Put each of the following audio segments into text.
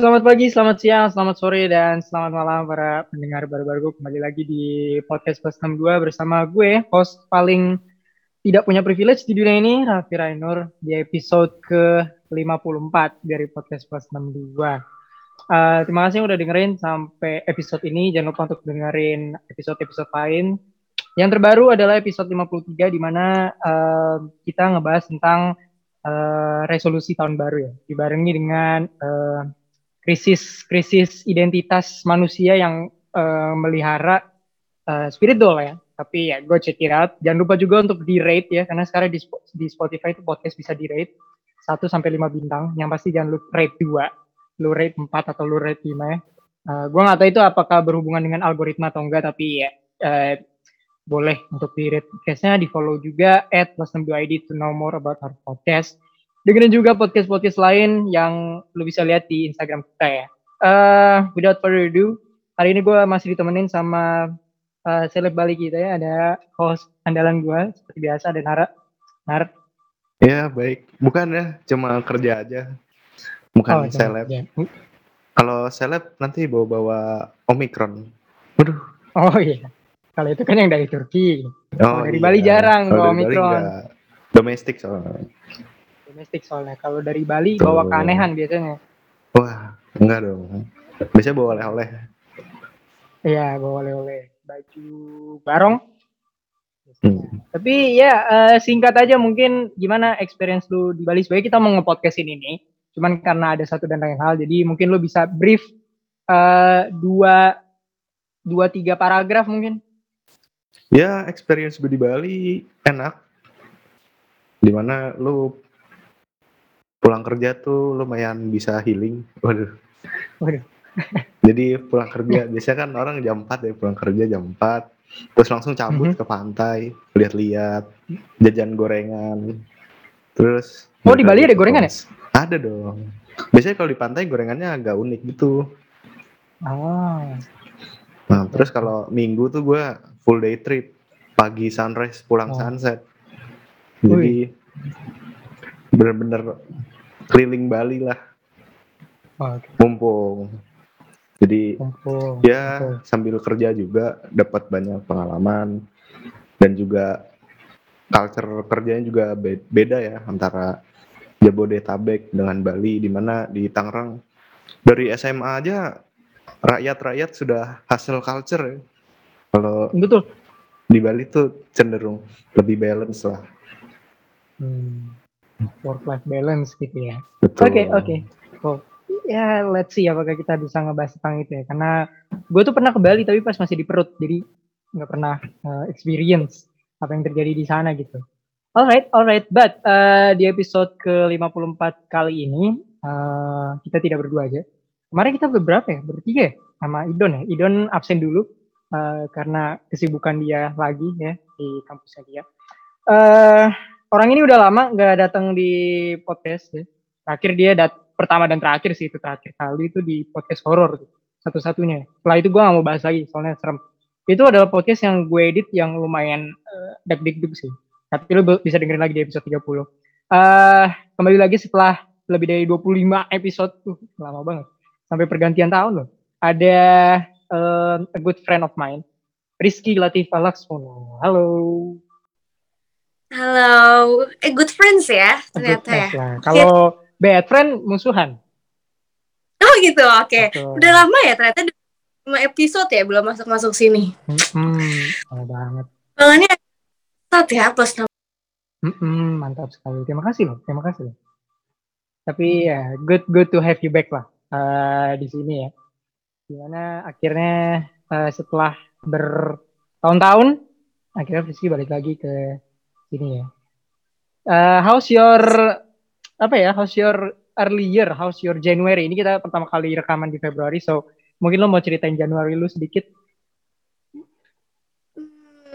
selamat pagi, selamat siang, selamat sore, dan selamat malam para pendengar baru-baru kembali lagi di podcast Plus 62 bersama gue, host paling tidak punya privilege di dunia ini, Raffi Rainur, di episode ke-54 dari podcast Plus 62. Uh, terima kasih yang udah dengerin sampai episode ini. Jangan lupa untuk dengerin episode-episode lain. Yang terbaru adalah episode 53 di mana uh, kita ngebahas tentang uh, resolusi tahun baru ya, dibarengi dengan uh, krisis krisis identitas manusia yang uh, melihara uh, spirit doll ya. Tapi ya gue check it out. Jangan lupa juga untuk di rate ya, karena sekarang di, di Spotify itu podcast bisa di rate 1 sampai 5 bintang. Yang pasti jangan lupa rate 2, lu rate 4 atau lu rate 5 ya. Uh, gue nggak tahu itu apakah berhubungan dengan algoritma atau enggak, tapi ya uh, boleh untuk di rate podcastnya, di follow juga at plus 62 ID to know more about our podcast dengerin juga podcast-podcast lain yang lu bisa lihat di Instagram kita ya. Uh, without further ado, hari ini gue masih ditemenin sama uh, seleb Bali kita ya. Ada host andalan gue seperti biasa ada Nara. Nar. Ya baik, bukan ya, cuma kerja aja, bukan oh, seleb. Ya. Kalau seleb nanti bawa-bawa Omikron. Waduh. Oh iya, kalau itu kan yang dari Turki. Oh, dari iya. Bali jarang bawa Omikron. Domestik soalnya domestik soalnya. Kalau dari Bali Tuh. bawa keanehan biasanya. Wah, enggak dong. Biasanya bawa oleh-oleh. Iya, bawa oleh-oleh. Baju barong. Hmm. Tapi ya uh, singkat aja mungkin gimana experience lu di Bali sebagai kita mau nge-podcast ini nih. Cuman karena ada satu dan lain hal, jadi mungkin lu bisa brief uh, dua dua tiga paragraf mungkin. Ya, experience gue di Bali enak. Di mana lu pulang kerja tuh lumayan bisa healing. Waduh. Waduh. Jadi pulang kerja biasanya kan orang jam 4 ya pulang kerja jam 4 terus langsung cabut mm -hmm. ke pantai, lihat-lihat, jajan gorengan. Terus Oh, di Bali ada gorengan ya? Ada dong. Biasanya kalau di pantai gorengannya agak unik gitu. Oh. Nah, terus kalau minggu tuh gue full day trip. Pagi sunrise, pulang oh. sunset. Jadi bener-bener keliling Bali lah mumpung jadi mumpung. ya mumpung. sambil kerja juga dapat banyak pengalaman dan juga culture kerjanya juga beda ya antara Jabodetabek dengan Bali di mana di Tangerang dari SMA aja rakyat-rakyat sudah hasil culture ya. Kalau betul di Bali tuh cenderung lebih balance lah. Hmm work life balance gitu ya. Oke oke. Okay, okay. Cool. Ya let's see apakah kita bisa ngebahas tentang itu ya. Karena gue tuh pernah ke Bali tapi pas masih di perut jadi nggak pernah uh, experience apa yang terjadi di sana gitu. Alright, alright. But uh, di episode ke-54 kali ini uh, kita tidak berdua aja. Kemarin kita beberapa ya, bertiga ya sama Idon ya. Idon absen dulu uh, karena kesibukan dia lagi ya di kampusnya dia. Uh, orang ini udah lama nggak datang di podcast ya. Terakhir dia dat pertama dan terakhir sih itu terakhir kali itu di podcast horor satu-satunya. Setelah itu gue gak mau bahas lagi soalnya serem. Itu adalah podcast yang gue edit yang lumayan uh, eh, deg-deg sih. Tapi lu bisa dengerin lagi di episode 30. Uh, eh, kembali lagi setelah lebih dari 25 episode tuh lama banget. Sampai pergantian tahun loh. Ada uh, a good friend of mine, Rizky Latif Laksmono. Halo. Halo, eh good friends ya ternyata ya. Kalau bad friend musuhan. Oh gitu, oke. Okay. Udah lama ya ternyata lima episode ya belum masuk masuk sini. Hmm, lama banget. Bangannya satu ya plus Hmm, mantap sekali. Terima kasih loh, terima kasih loh. Tapi ya good good to have you back lah uh, di sini ya. Gimana akhirnya uh, setelah bertahun-tahun akhirnya Rizky balik lagi ke ini ya. Uh, how's your apa ya? How's your early year? How's your January? Ini kita pertama kali rekaman di Februari, so mungkin lo mau ceritain Januari lu sedikit?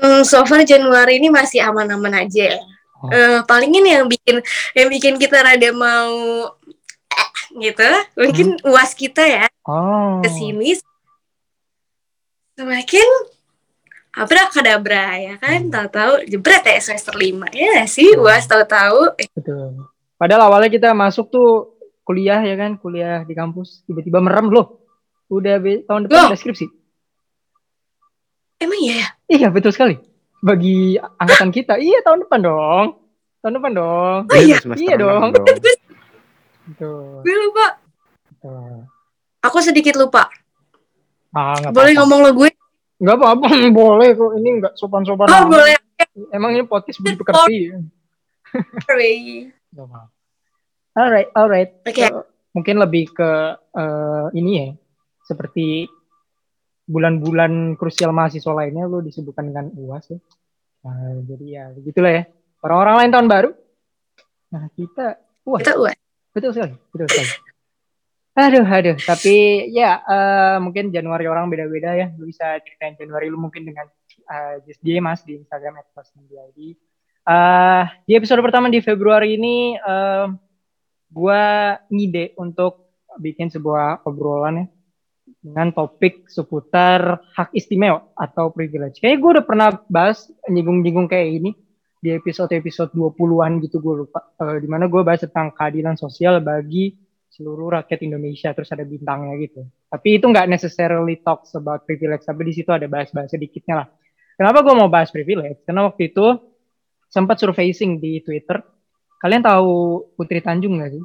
Hmm, so far Januari ini masih aman-aman aja. Oh. Uh, paling ini yang bikin yang bikin kita rada mau eh, gitu, mungkin hmm. uas kita ya oh. ke sini semakin abrakadabra ya kan hmm. tahu-tahu jebret ya semester lima ya sih hmm. uas tahu-tahu betul padahal awalnya kita masuk tuh kuliah ya kan, kuliah di kampus tiba-tiba merem loh. Udah tahun depan ada skripsi. Emang iya ya? Iya, betul sekali. Bagi angkatan kita, iya tahun depan dong. Tahun depan dong. Oh iya, iya dong. dong. Gue lupa. Aku sedikit lupa. Ah, Boleh apa -apa. ngomong lo gue? Enggak apa-apa, boleh kok. Ini enggak sopan-sopan. Oh, boleh. Emang ini podcast begitu dikerti. Sorry. alright, alright. Oke. Okay. So, mungkin lebih ke uh, ini ya, seperti bulan-bulan krusial mahasiswa lainnya lo disebutkan dengan UAS ya. Nah, jadi ya begitulah ya. Orang-orang lain tahun baru. Nah, kita UAS. Kita UAS. Betul sekali, betul sekali. Aduh, aduh. Tapi ya uh, mungkin Januari orang beda-beda ya. Lu bisa ceritain Januari lu mungkin dengan uh, just dia mas di Instagram @postindiadi. Uh, di episode pertama di Februari ini, uh, gue ngide untuk bikin sebuah obrolan ya dengan topik seputar hak istimewa atau privilege. Kayaknya gue udah pernah bahas nyinggung-nyinggung kayak ini di episode-episode 20-an gitu gue lupa. Uh, di mana gue bahas tentang keadilan sosial bagi seluruh rakyat Indonesia terus ada bintangnya gitu. Tapi itu nggak necessarily talks about privilege, tapi di situ ada bahas-bahas sedikitnya lah. Kenapa gue mau bahas privilege? Karena waktu itu sempat surfacing di Twitter. Kalian tahu Putri Tanjung nggak sih?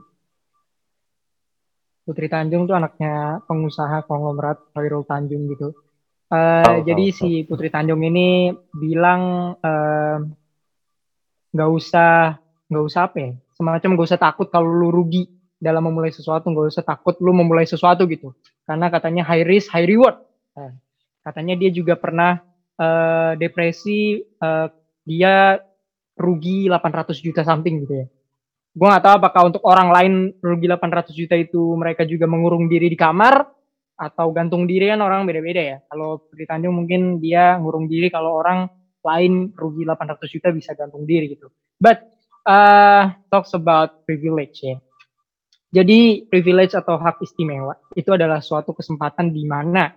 Putri Tanjung tuh anaknya pengusaha konglomerat Khairul Tanjung gitu. Uh, oh, jadi oh, si Putri Tanjung ini bilang eh, nggak uh, usah nggak usah apa ya semacam nggak usah takut kalau lu rugi dalam memulai sesuatu nggak usah takut lu memulai sesuatu gitu. Karena katanya high risk high reward. Nah, katanya dia juga pernah uh, depresi uh, dia rugi 800 juta something gitu ya. Gue nggak tahu apakah untuk orang lain rugi 800 juta itu mereka juga mengurung diri di kamar atau gantung diri kan orang beda-beda ya. Kalau Tanjung mungkin dia ngurung diri kalau orang lain rugi 800 juta bisa gantung diri gitu. But uh, talks about privilege ya jadi privilege atau hak istimewa itu adalah suatu kesempatan di mana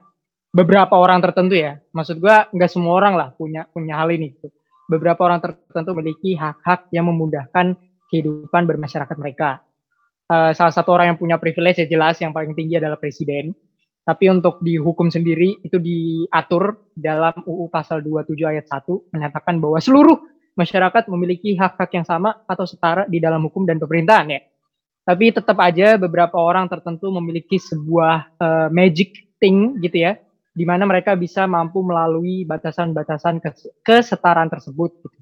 beberapa orang tertentu ya, maksud gua nggak semua orang lah punya punya hal ini. Gitu. Beberapa orang tertentu memiliki hak-hak yang memudahkan kehidupan bermasyarakat mereka. Uh, salah satu orang yang punya privilege ya jelas yang paling tinggi adalah presiden. Tapi untuk dihukum sendiri itu diatur dalam UU pasal 27 ayat 1 menyatakan bahwa seluruh masyarakat memiliki hak-hak yang sama atau setara di dalam hukum dan pemerintahan ya. Tapi tetap aja beberapa orang tertentu memiliki sebuah uh, magic thing gitu ya, di mana mereka bisa mampu melalui batasan-batasan kesetaraan tersebut. Gitu.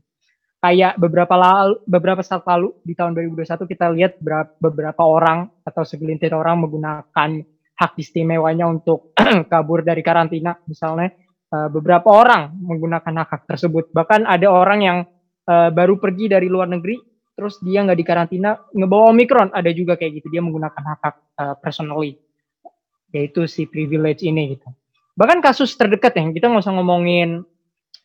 Kayak beberapa lalu, beberapa saat lalu di tahun 2021 kita lihat beberapa orang atau segelintir orang menggunakan hak istimewanya untuk kabur dari karantina, misalnya uh, beberapa orang menggunakan hak-hak tersebut. Bahkan ada orang yang uh, baru pergi dari luar negeri terus dia nggak dikarantina ngebawa omikron ada juga kayak gitu dia menggunakan hak hak uh, personally. Yaitu si privilege ini gitu. Bahkan kasus terdekat ya kita nggak usah ngomongin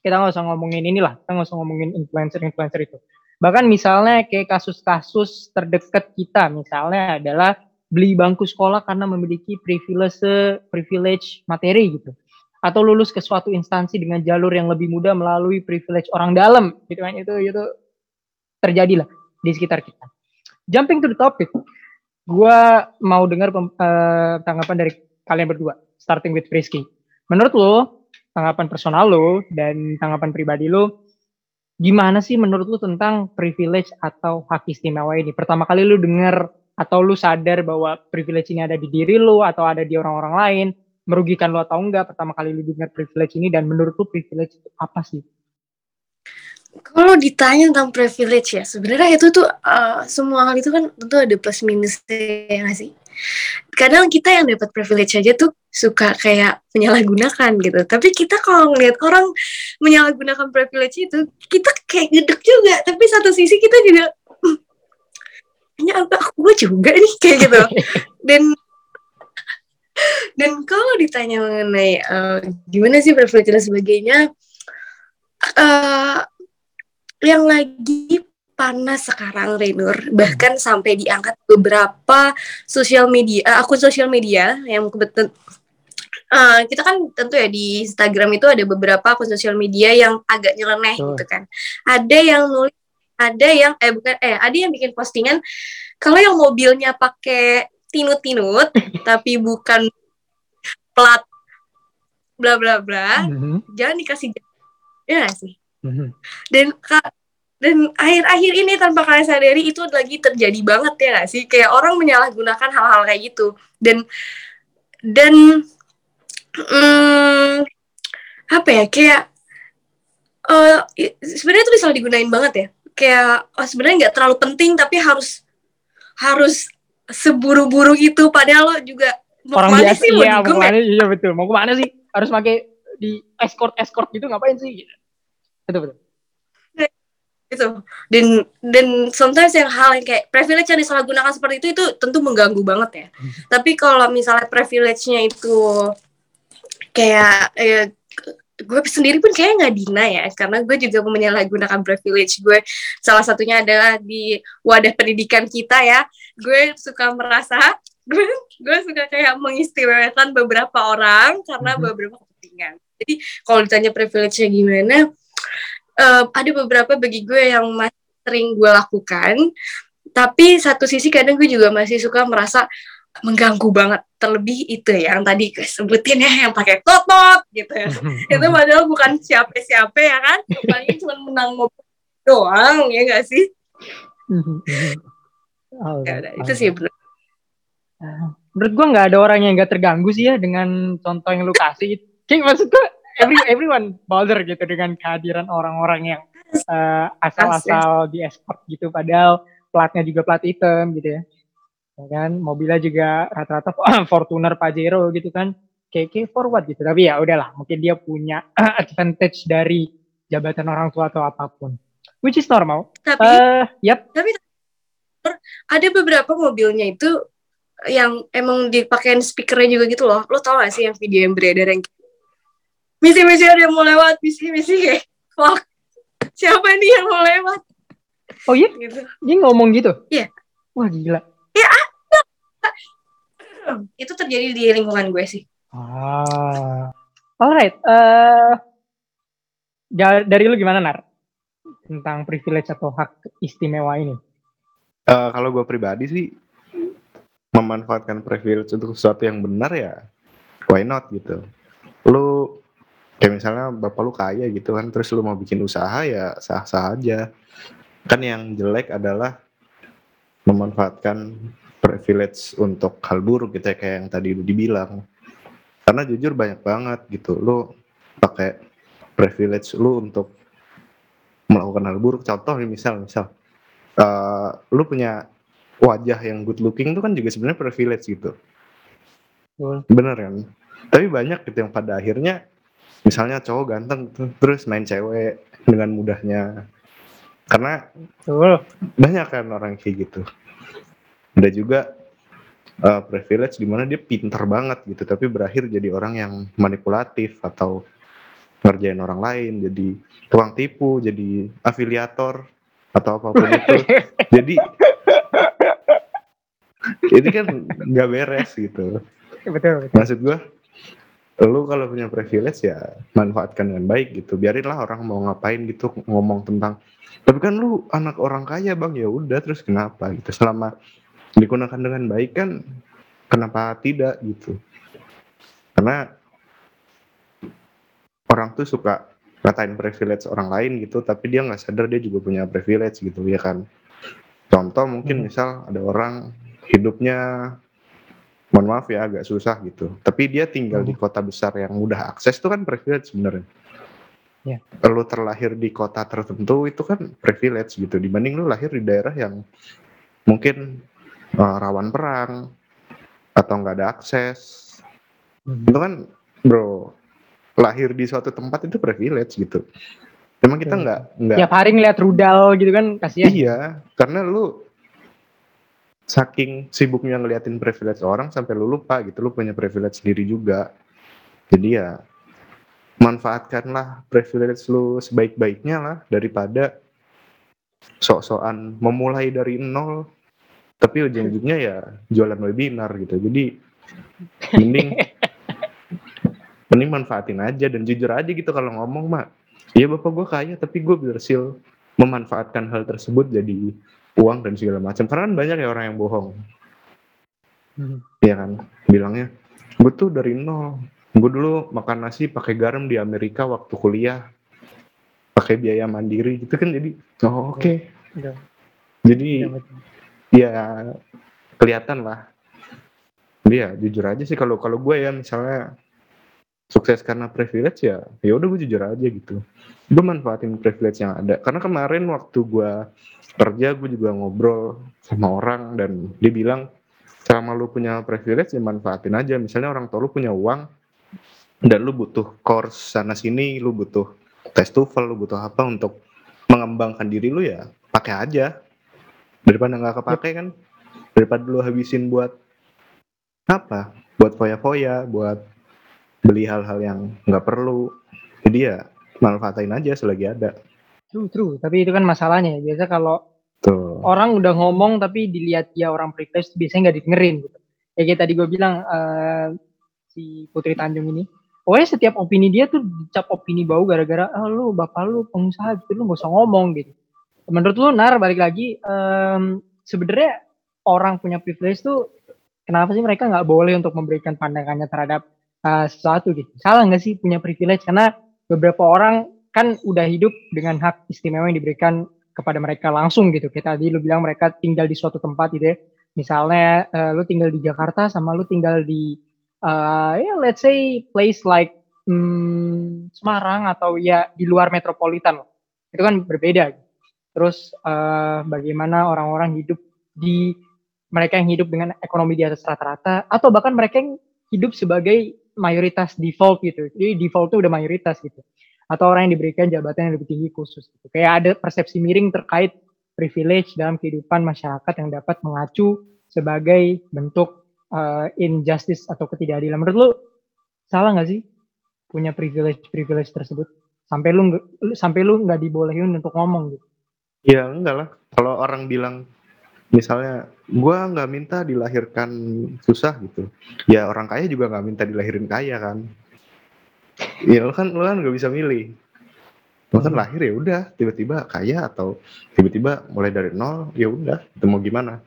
kita nggak usah ngomongin inilah kita nggak usah ngomongin influencer influencer itu. Bahkan misalnya kayak kasus-kasus terdekat kita misalnya adalah beli bangku sekolah karena memiliki privilege privilege materi gitu. Atau lulus ke suatu instansi dengan jalur yang lebih mudah melalui privilege orang dalam gitu kan. Itu itu terjadi lah di sekitar kita. Jumping to the topic, gue mau dengar uh, tanggapan dari kalian berdua, starting with Frisky. Menurut lo, tanggapan personal lo dan tanggapan pribadi lo, gimana sih menurut lo tentang privilege atau hak istimewa ini? Pertama kali lo dengar atau lo sadar bahwa privilege ini ada di diri lo atau ada di orang-orang lain, merugikan lo atau enggak pertama kali lo dengar privilege ini dan menurut lo privilege itu apa sih? Kalau ditanya tentang privilege ya sebenarnya itu tuh uh, semua hal itu kan tentu ada plus minusnya ya gak sih? Kadang kita yang dapat privilege aja tuh suka kayak menyalahgunakan gitu. Tapi kita kalau ngeliat orang menyalahgunakan privilege itu kita kayak gedek juga. Tapi satu sisi kita juga ini apa? Gue juga nih kayak gitu. Dan dan kalau ditanya mengenai uh, gimana sih privilege dan sebagainya uh, yang lagi panas sekarang Renur bahkan sampai diangkat beberapa sosial media uh, akun sosial media yang kebetulan uh, kita kan tentu ya di Instagram itu ada beberapa akun sosial media yang agak nyeleneh oh. gitu kan ada yang nulis ada yang eh bukan eh ada yang bikin postingan kalau yang mobilnya pakai tinut-tinut tapi bukan plat bla bla bla mm -hmm. jangan dikasih ya sih mm -hmm. dan kak dan akhir-akhir ini tanpa kalian sadari itu lagi terjadi banget ya gak sih? Kayak orang menyalahgunakan hal-hal kayak gitu. Dan dan hmm, apa ya? Kayak uh, sebenarnya itu bisa digunain banget ya. Kayak oh, sebenarnya nggak terlalu penting tapi harus harus seburu-buru itu padahal lo juga mau orang biasa sih, iya mau ke mana iya betul. Mau ke mana sih? Harus pakai di escort escort gitu ngapain sih betul betul. Itu dan dan sometimes yang hal yang kayak privilege yang disalahgunakan seperti itu itu tentu mengganggu banget ya. Hmm. tapi kalau misalnya privilege-nya itu kayak eh, gue sendiri pun kayak nggak dina ya. Karena gue juga menyalahgunakan privilege gue. Salah satunya adalah di wadah pendidikan kita ya. Gue suka merasa gue gue suka kayak mengistimewakan beberapa orang karena mm -hmm. beberapa kepentingan. Jadi kalau ditanya privilege-nya gimana uh, ada beberapa bagi gue yang masih sering gue lakukan. Tapi satu sisi kadang gue juga masih suka merasa mengganggu banget. Terlebih itu ya yang tadi gue sebutin ya yang pakai totot gitu ya. Itu padahal bukan siapa-siapa ya kan. Paling cuma menang mobil doang ya gak sih? Oh, ya, itu sih bener menurut gue nggak ada orang yang nggak terganggu sih ya dengan contoh yang lu kasih. Kayak maksud gue every everyone bother gitu dengan kehadiran orang-orang yang uh, asal-asal di escort gitu. Padahal platnya juga plat hitam gitu ya. ya kan? Mobilnya juga rata-rata Fortuner Pajero gitu kan. Kayak forward gitu. Tapi ya udahlah mungkin dia punya advantage dari jabatan orang tua atau apa pun. Which is normal. Tapi uh, yep. tapi ada beberapa mobilnya itu yang emang dipakein speakernya juga gitu loh. Lo tau gak sih yang video yang beredar yang misi-misi ada yang mau lewat misi-misi kayak fuck siapa nih yang mau lewat? Oh iya? Gitu. dia ngomong gitu? Iya. Wah gila. Ya itu terjadi di lingkungan gue sih. Ah. Alright uh, dari lu gimana nar? Tentang privilege atau hak istimewa ini. Uh, kalau gue pribadi sih memanfaatkan privilege untuk sesuatu yang benar ya why not gitu. Lu kayak misalnya bapak lu kaya gitu kan terus lu mau bikin usaha ya sah-sah aja. Kan yang jelek adalah memanfaatkan privilege untuk hal buruk gitu ya kayak yang tadi lu dibilang. Karena jujur banyak banget gitu lu pakai privilege lu untuk melakukan hal buruk. Contoh nih misal misal uh, lu punya wajah yang good looking itu kan juga sebenarnya privilege gitu. Bener kan? Tapi banyak gitu yang pada akhirnya misalnya cowok ganteng terus main cewek dengan mudahnya karena oh. banyak kan orang kayak gitu ada juga uh, privilege di mana dia pinter banget gitu tapi berakhir jadi orang yang manipulatif atau ngerjain orang lain jadi tukang tipu jadi afiliator atau apa pun itu jadi ini kan nggak beres gitu betul, betul. maksud gue lu kalau punya privilege ya manfaatkan dengan baik gitu. Biarinlah orang mau ngapain gitu ngomong tentang tapi kan lu anak orang kaya bang. Ya udah terus kenapa gitu? Selama digunakan dengan baik kan kenapa tidak gitu? Karena orang tuh suka katain privilege orang lain gitu tapi dia nggak sadar dia juga punya privilege gitu ya kan? Contoh mungkin hmm. misal ada orang hidupnya mohon maaf ya agak susah gitu. Tapi dia tinggal hmm. di kota besar yang mudah akses itu kan privilege sebenarnya. Yeah. Lu terlahir di kota tertentu itu kan privilege gitu dibanding lu lahir di daerah yang mungkin uh, rawan perang atau nggak ada akses. Hmm. Itu kan bro lahir di suatu tempat itu privilege gitu. Emang kita nggak nggak. Tiap hari ngeliat rudal gitu kan kasihan. Iya, karena lu saking sibuknya ngeliatin privilege orang sampai lu lupa gitu lu punya privilege sendiri juga. Jadi ya manfaatkanlah privilege lu sebaik-baiknya lah daripada sok-sokan memulai dari nol tapi ujung-ujungnya ya jualan webinar gitu. Jadi mending mending manfaatin aja dan jujur aja gitu kalau ngomong mak. Iya bapak gue kaya tapi gue berhasil memanfaatkan hal tersebut jadi uang dan segala macam. Karena kan banyak ya orang yang bohong. Hmm. Iya kan? Bilangnya gue tuh dari nol. Gue dulu makan nasi pakai garam di Amerika waktu kuliah. Pakai biaya mandiri gitu kan. Jadi oh oke. Okay. ya. jadi ya, ya kelihatan lah. Dia jujur aja sih kalau kalau gue ya misalnya sukses karena privilege ya ya udah gue jujur aja gitu. Gue manfaatin privilege yang ada. Karena kemarin waktu gue kerja gue juga ngobrol sama orang dan dia bilang selama lu punya privilege ya manfaatin aja. Misalnya orang tua lu punya uang dan lu butuh course sana sini lu butuh tes TOEFL lu butuh apa untuk mengembangkan diri lu ya pakai aja. Daripada nggak kepake kan? Daripada lu habisin buat apa? Buat foya-foya buat beli hal-hal yang nggak perlu jadi ya manfaatin aja selagi ada True, true. Tapi itu kan masalahnya ya. Biasa kalau Tuh. orang udah ngomong tapi dilihat dia orang privilege biasanya nggak didengerin gitu. Ya kayak tadi gue bilang uh, si Putri Tanjung ini. Pokoknya setiap opini dia tuh dicap opini bau gara-gara ah, lu bapak lu pengusaha gitu lu gak usah ngomong gitu. Menurut lu Nar balik lagi um, sebenarnya orang punya privilege tuh kenapa sih mereka nggak boleh untuk memberikan pandangannya terhadap uh, sesuatu gitu. Salah nggak sih punya privilege karena beberapa orang kan udah hidup dengan hak istimewa yang diberikan kepada mereka langsung gitu. Kayak tadi lu bilang mereka tinggal di suatu tempat gitu ya. Misalnya uh, lu tinggal di Jakarta sama lu tinggal di uh, let's say place like hmm, Semarang atau ya di luar metropolitan. Itu kan berbeda. Terus uh, bagaimana orang-orang hidup di mereka yang hidup dengan ekonomi di atas rata-rata atau bahkan mereka yang hidup sebagai mayoritas default gitu. Jadi default itu udah mayoritas gitu atau orang yang diberikan jabatan yang lebih tinggi khusus. Gitu. Kayak ada persepsi miring terkait privilege dalam kehidupan masyarakat yang dapat mengacu sebagai bentuk uh, injustice atau ketidakadilan. Menurut lu salah nggak sih punya privilege privilege tersebut sampai lu sampai lu nggak dibolehin untuk ngomong gitu? Ya enggak lah. Kalau orang bilang misalnya gua nggak minta dilahirkan susah gitu, ya orang kaya juga nggak minta dilahirin kaya kan Iya lo kan lo kan gak bisa milih. Lo kan hmm. lahir ya udah tiba-tiba kaya atau tiba-tiba mulai dari nol ya udah itu mau gimana.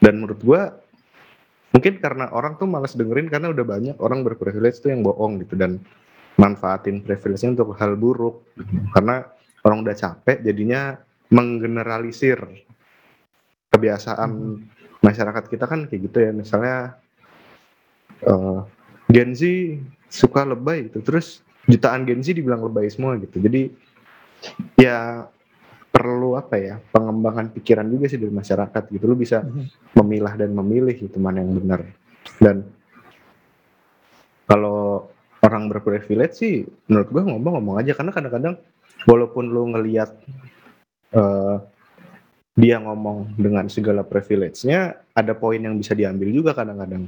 Dan menurut gua mungkin karena orang tuh malas dengerin karena udah banyak orang berprivilege tuh yang bohong gitu dan manfaatin privilege-nya untuk hal buruk karena orang udah capek jadinya menggeneralisir kebiasaan hmm. Masyarakat kita kan kayak gitu ya. Misalnya uh, Gen Z suka lebay gitu. Terus jutaan Gen Z dibilang lebay semua gitu. Jadi ya perlu apa ya pengembangan pikiran juga sih dari masyarakat gitu. Lu bisa mhm. memilah dan memilih gitu mana yang benar. Dan kalau orang berprivilege sih menurut gua ngomong-ngomong aja. Karena kadang-kadang walaupun lu ngelihat uh, dia ngomong dengan segala privilege-nya ada poin yang bisa diambil juga kadang-kadang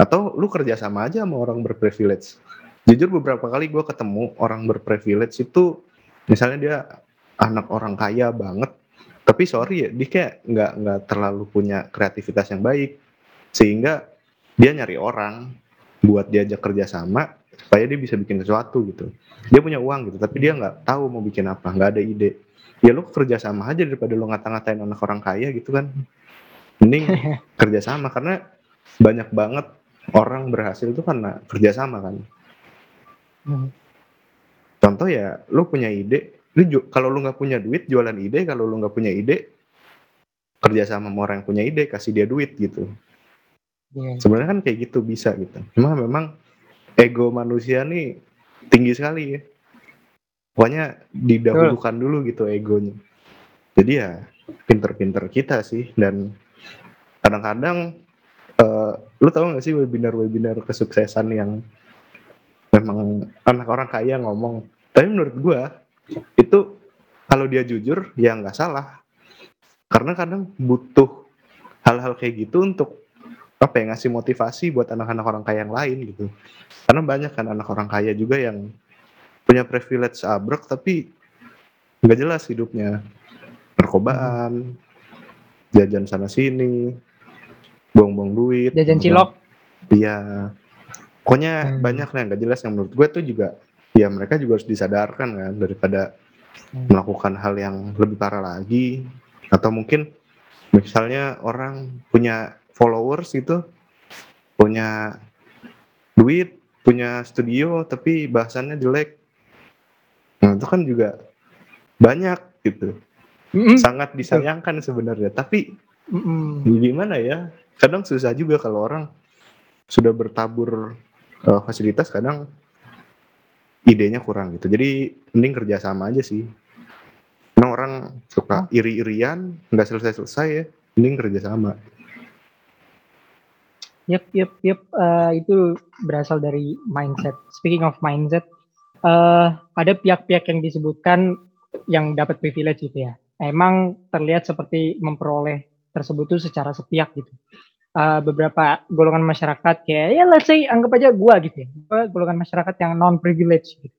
atau lu kerja sama aja sama orang berprivilege. Jujur beberapa kali gue ketemu orang berprivilege itu, misalnya dia anak orang kaya banget, tapi sorry ya, dia kayak nggak nggak terlalu punya kreativitas yang baik, sehingga dia nyari orang buat diajak kerja sama supaya dia bisa bikin sesuatu gitu. Dia punya uang gitu, tapi dia nggak tahu mau bikin apa, nggak ada ide. Ya lu kerja sama aja daripada lu ngata-ngatain anak orang kaya gitu kan. Mending kerja sama karena banyak banget orang berhasil itu karena kerjasama kan. Hmm. Contoh ya, lu punya ide, lu kalau lu nggak punya duit jualan ide, kalau lu nggak punya ide kerjasama sama orang yang punya ide kasih dia duit gitu. Yeah. Sebenarnya kan kayak gitu bisa gitu. Cuma memang ego manusia nih tinggi sekali ya. Pokoknya didahulukan dulu gitu egonya. Jadi ya pinter-pinter kita sih. Dan kadang-kadang uh, lu tahu gak sih webinar-webinar kesuksesan yang memang anak orang kaya ngomong? Tapi menurut gua itu kalau dia jujur ya nggak salah. Karena kadang butuh hal-hal kayak gitu untuk apa ya ngasih motivasi buat anak-anak orang kaya yang lain gitu. Karena banyak kan anak orang kaya juga yang punya privilege abrek tapi nggak jelas hidupnya. Perkobaan jajan sana sini buang-buang duit jajan cilok. Iya. Pokoknya hmm. banyak lah nggak jelas yang menurut gue tuh juga ya mereka juga harus disadarkan kan daripada hmm. melakukan hal yang lebih parah lagi. Atau mungkin misalnya orang punya followers gitu punya duit punya studio tapi bahasannya jelek nah itu kan juga banyak gitu mm-hmm. sangat disayangkan sebenarnya tapi mm-hmm. gimana ya kadang susah juga kalau orang sudah bertabur uh, fasilitas kadang idenya kurang gitu jadi mending kerjasama aja sih karena orang suka iri-irian nggak selesai-selesai ya mending kerjasama Yep, yep, yep. Uh, itu berasal dari mindset. Speaking of mindset, uh, ada pihak-pihak yang disebutkan yang dapat privilege gitu ya. Emang terlihat seperti memperoleh tersebut tuh secara sepihak gitu. Uh, beberapa golongan masyarakat kayak ya let's say anggap aja gua gitu ya. Golongan masyarakat yang non privilege gitu.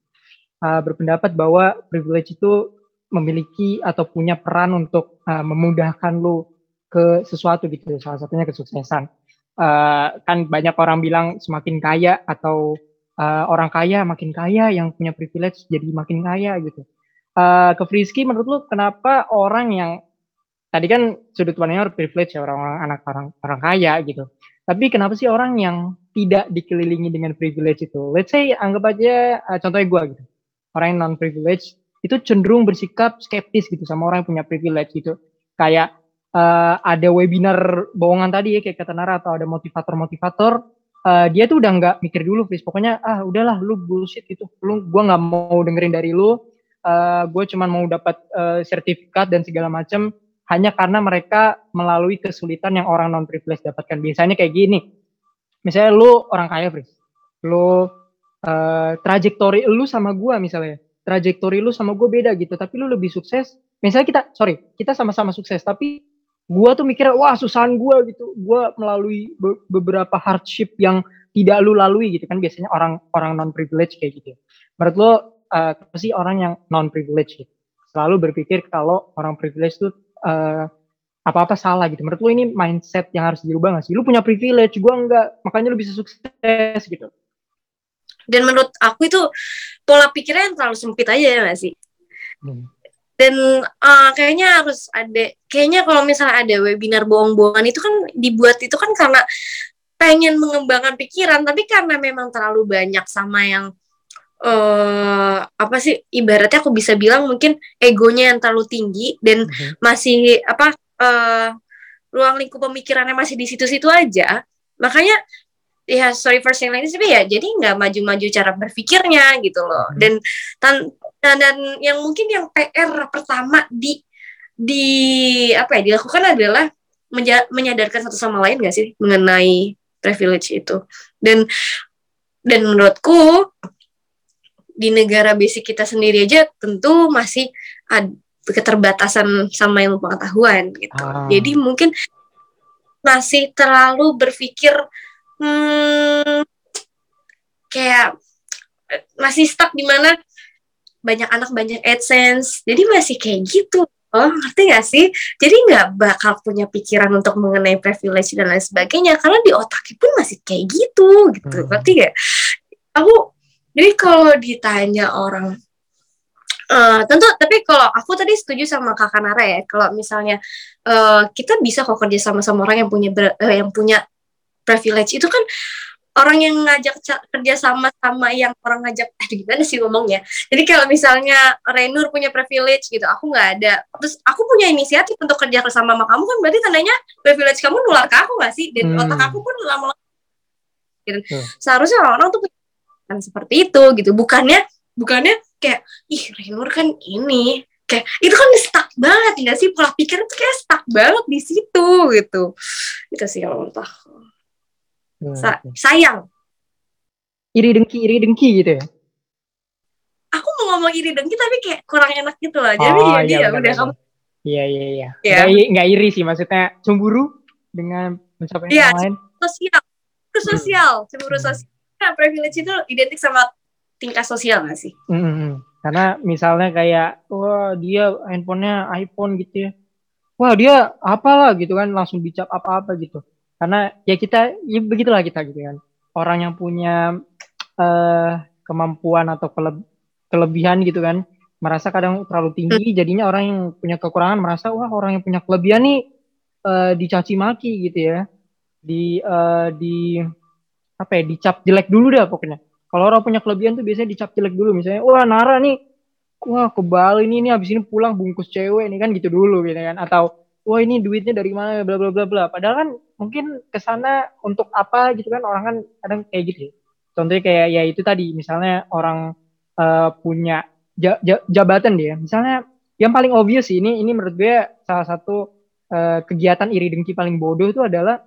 Uh, berpendapat bahwa privilege itu memiliki atau punya peran untuk uh, memudahkan lu ke sesuatu gitu. Salah satunya kesuksesan uh, kan banyak orang bilang semakin kaya atau uh, orang kaya makin kaya yang punya privilege jadi makin kaya gitu. Uh, ke Frisky menurut lu kenapa orang yang tadi kan sudut pandangnya privilege ya orang-orang anak orang orang kaya gitu. Tapi kenapa sih orang yang tidak dikelilingi dengan privilege itu? Let's say anggap aja uh, contohnya gue gitu. Orang yang non privilege itu cenderung bersikap skeptis gitu sama orang yang punya privilege gitu. Kayak uh, ada webinar bohongan tadi ya kayak kata Nara atau ada motivator-motivator uh, dia tuh udah nggak mikir dulu Fris. Pokoknya ah udahlah lu bullshit itu lu gua nggak mau dengerin dari lu. Uh, eh, gue cuma mau dapat uh, sertifikat dan segala macam hanya karena mereka melalui kesulitan yang orang non privilege dapatkan. Biasanya kayak gini. Misalnya lu orang kaya Fris. Lu uh, trajektori lu sama gua misalnya. Trajektori lu sama gue beda gitu. Tapi lu lebih sukses. Misalnya kita sorry kita sama-sama sukses tapi gua tuh mikir wah susahan gua gitu. Gua melalui be beberapa hardship yang tidak lu lalui gitu kan. Biasanya orang orang non privilege kayak gitu menurut lo uh, apa sih orang yang non privilege gitu? Selalu berpikir kalau orang privilege tuh uh, apa-apa salah gitu. Menurut lo ini mindset yang harus dirubah gak sih? Lu punya privilege gua enggak makanya lu bisa sukses gitu. Dan menurut aku itu pola pikirnya yang terlalu sempit aja ya gak sih? Hmm dan uh, kayaknya harus ada kayaknya kalau misalnya ada webinar bohong-bohongan itu kan dibuat itu kan karena pengen mengembangkan pikiran tapi karena memang terlalu banyak sama yang uh, apa sih ibaratnya aku bisa bilang mungkin egonya yang terlalu tinggi dan mm-hmm. masih apa uh, ruang lingkup pemikirannya masih di situ-situ aja makanya ya sorry for saying like this ya jadi nggak maju-maju cara berpikirnya gitu loh mm-hmm. dan tan Nah, dan yang mungkin yang PR pertama di di apa ya dilakukan adalah menyadarkan satu sama lain gak sih mengenai privilege itu. Dan dan menurutku di negara basic kita sendiri aja tentu masih ada keterbatasan sama ilmu pengetahuan gitu. Ah. Jadi mungkin masih terlalu berpikir hmm, kayak masih stuck di mana banyak anak banyak AdSense. Jadi masih kayak gitu. Oh ngerti gak sih? Jadi nggak bakal punya pikiran untuk mengenai privilege dan lain sebagainya karena di otaknya pun masih kayak gitu gitu. Hmm. ngerti gak aku jadi kalau ditanya orang Uh, tentu tapi kalau aku tadi setuju sama kakak Nara ya kalau misalnya uh, kita bisa kok kerja sama sama orang yang punya ber, uh, yang punya privilege. Itu kan orang yang ngajak kerja sama sama yang orang ngajak aduh gimana sih ngomongnya? Jadi kalau misalnya Renur punya privilege gitu aku nggak ada. Terus aku punya inisiatif untuk kerja sama sama kamu kan berarti tandanya privilege kamu nular ke aku nggak sih? Dan hmm. otak aku pun lama-lama gitu. hmm. seharusnya orang-orang tuh kan seperti itu gitu. Bukannya bukannya kayak ih Renur kan ini kayak itu kan stuck banget nggak sih? Pola pikir tuh kayak stuck banget di situ gitu. Itu sih kalau menurut aku Sa sayang. Iri dengki, iri dengki gitu ya? Aku mau ngomong iri dengki tapi kayak kurang enak gitu loh. Jadi oh, ya, iya, ya udah kamu. Iya iya iya. Yeah. Nggak, iri sih maksudnya cemburu dengan mencapai yeah, yang lain. Sosial, cemburu sosial, cemburu hmm. sosial. Nah, privilege itu identik sama tingkat sosial nggak sih? Mm -hmm. Karena misalnya kayak, wah dia handphonenya iPhone gitu ya. Wah dia apalah gitu kan langsung dicap apa-apa gitu karena ya kita ya begitulah kita gitu kan. Orang yang punya uh, kemampuan atau kele kelebihan gitu kan merasa kadang terlalu tinggi hmm. jadinya orang yang punya kekurangan merasa wah orang yang punya kelebihan nih uh, dicaci maki gitu ya. Di uh, di apa ya dicap jelek dulu deh pokoknya. Kalau orang punya kelebihan tuh biasanya dicap jelek dulu. Misalnya wah Nara nih wah ke Bali ini nih habis ini pulang bungkus cewek nih kan gitu dulu gitu kan. Atau wah ini duitnya dari mana bla bla bla bla padahal kan mungkin ke sana untuk apa gitu kan orang kan kadang kayak gitu ya contohnya kayak ya itu tadi misalnya orang uh, punya jabatan dia. Misalnya yang paling obvious sih ini ini menurut gue salah satu uh, kegiatan iri dengki paling bodoh itu adalah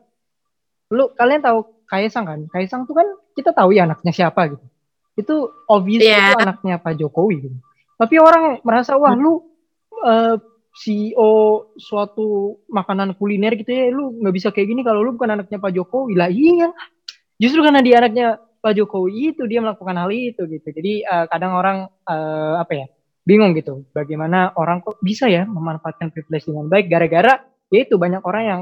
lu kalian tahu Kaisang kan? Kaisang tuh kan kita tahu ya anaknya siapa gitu. Itu obvious yeah. itu anaknya Pak Jokowi gitu. Tapi orang merasa wah lu uh, CEO suatu makanan kuliner gitu ya, lu nggak bisa kayak gini kalau lu bukan anaknya Pak Jokowi lah. Iya, justru karena dia anaknya Pak Jokowi itu dia melakukan hal itu gitu. Jadi uh, kadang orang uh, apa ya bingung gitu, bagaimana orang kok bisa ya memanfaatkan privilege dengan baik gara-gara ya itu banyak orang yang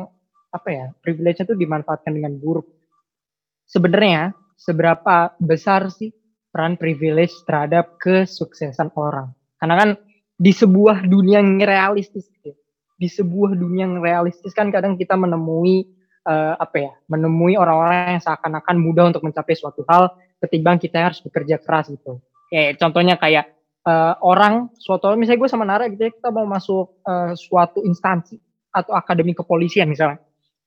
apa ya privilege itu dimanfaatkan dengan buruk. Sebenarnya seberapa besar sih peran privilege terhadap kesuksesan orang? Karena kan di sebuah dunia yang realistis, gitu, di sebuah dunia yang realistis kan kadang kita menemui uh, apa ya menemui orang-orang yang seakan-akan mudah untuk mencapai suatu hal ketimbang kita harus bekerja keras gitu. Kayak contohnya kayak uh, orang suatu misalnya gue sama Nara gitu ya kita mau masuk uh, suatu instansi atau akademi kepolisian misalnya.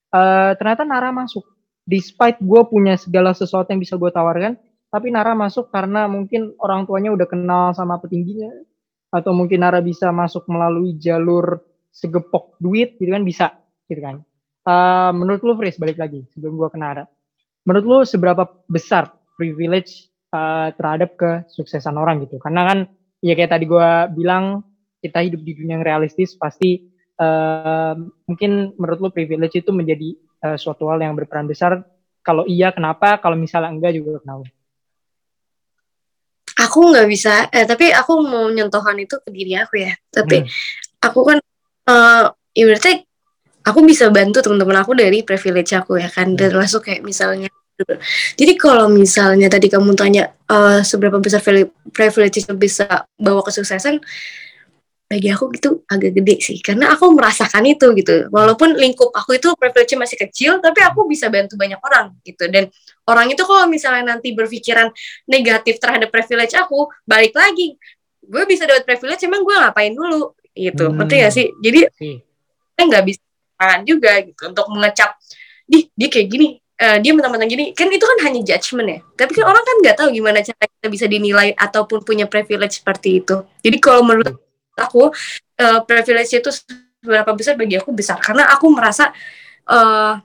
Uh, ternyata Nara masuk despite gue punya segala sesuatu yang bisa gue tawarkan tapi Nara masuk karena mungkin orang tuanya udah kenal sama petingginya atau mungkin Nara bisa masuk melalui jalur segepok duit gitu kan bisa gitu kan Uh, menurut lu Fris balik lagi sebelum gua kena Menurut lu seberapa besar privilege uh, terhadap kesuksesan orang gitu? Karena kan ya kayak tadi gua bilang kita hidup di dunia yang realistis pasti uh, mungkin menurut lu privilege itu menjadi uh, suatu hal yang berperan besar. Kalau iya kenapa? Kalau misalnya enggak juga kenapa? Aku nggak bisa, eh, tapi aku mau nyentuhan itu ke diri aku ya. Tapi hmm. aku kan, uh, ibaratnya aku bisa bantu teman-teman aku dari privilege aku ya kan hmm. termasuk kayak misalnya jadi kalau misalnya tadi kamu tanya uh, seberapa besar privilege itu bisa bawa kesuksesan bagi aku itu agak gede sih karena aku merasakan itu gitu. Walaupun lingkup aku itu privilege masih kecil tapi aku bisa bantu banyak orang gitu. Dan orang itu kalau misalnya nanti berpikiran negatif terhadap privilege aku balik lagi. Gue bisa dapat privilege emang gue ngapain dulu? Gitu. Hmm. ngerti gak sih? Jadi nggak bisa juga gitu untuk mengecap di dia kayak gini uh, dia mentang-mentang gini. Kan itu kan hanya judgement ya. Tapi kan orang kan nggak tahu gimana cara kita bisa dinilai ataupun punya privilege seperti itu. Jadi kalau menurut aku uh, privilege itu seberapa besar bagi aku besar. Karena aku merasa uh,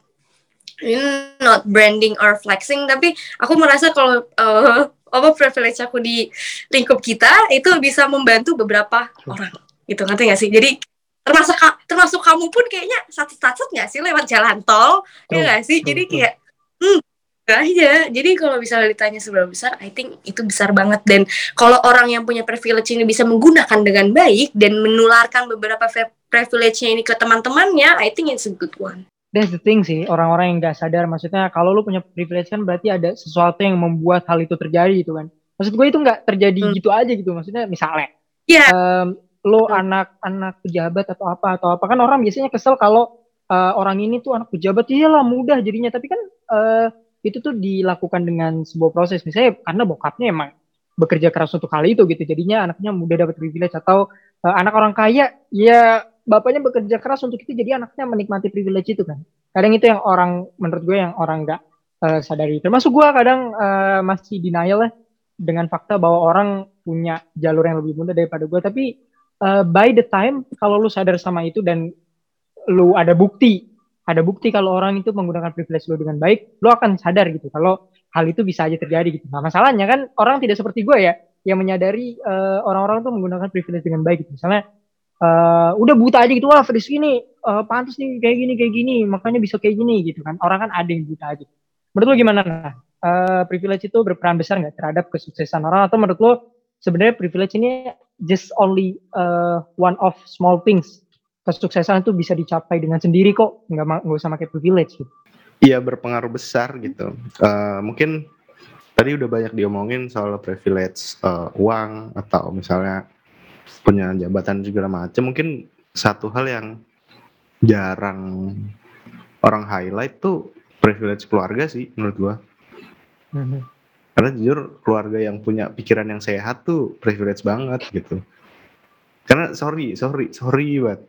not branding or flexing tapi aku merasa kalau uh, apa privilege aku di lingkup kita itu bisa membantu beberapa orang. Gitu ngerti gak sih? Jadi termasuk termasuk kamu pun kayaknya satu satu nggak sih lewat jalan tol. Ya nggak sih? Jadi kayak hmm aja. Jadi kalau misalnya ditanya seberapa besar I think itu besar banget. Dan kalau orang yang punya privilege ini bisa menggunakan dengan baik dan menularkan beberapa privilege-nya ini ke teman-temannya I think it's a good one. That's the thing sih orang-orang yang nggak sadar. Maksudnya kalau lu punya privilege kan berarti ada sesuatu yang membuat hal itu terjadi gitu kan. Maksud gue itu nggak terjadi hmm. gitu aja gitu maksudnya misalnya yeah. um, lo anak-anak pejabat atau apa atau apa. Kan orang biasanya kesel kalau uh, orang ini tuh anak pejabat iyalah mudah jadinya. Tapi kan uh, itu tuh dilakukan dengan sebuah proses. Misalnya karena bokapnya emang bekerja keras untuk hal itu gitu. Jadinya anaknya mudah dapat privilege atau uh, anak orang kaya ya bapaknya bekerja keras untuk itu jadi anaknya menikmati privilege itu kan. Kadang itu yang orang menurut gue yang orang nggak uh, sadari. Termasuk gue kadang uh, masih denial lah dengan fakta bahwa orang punya jalur yang lebih mudah daripada gue tapi uh, by the time kalau lu sadar sama itu dan lu ada bukti ada bukti kalau orang itu menggunakan privilege lu dengan baik lu akan sadar gitu kalau hal itu bisa aja terjadi gitu nah masalahnya kan orang tidak seperti gue ya yang menyadari uh, orang-orang tuh menggunakan privilege dengan baik gitu misalnya uh, udah buta aja gitu wah Fris ini uh, pantas nih kayak gini kayak gini makanya bisa kayak gini gitu kan orang kan ada yang buta aja menurut lu gimana nah? uh, privilege itu berperan besar nggak terhadap kesuksesan orang atau menurut lu sebenarnya privilege ini just only uh, one of small things. Kesuksesan itu bisa dicapai dengan sendiri kok, nggak nggak usah pakai privilege. Gitu. Iya berpengaruh besar gitu. Uh, mungkin tadi udah banyak diomongin soal privilege uh, uang atau misalnya punya jabatan segala macam mungkin satu hal yang jarang orang highlight tuh privilege keluarga sih menurut gua mm-hmm. karena jujur keluarga yang punya pikiran yang sehat tuh privilege banget gitu karena sorry sorry sorry banget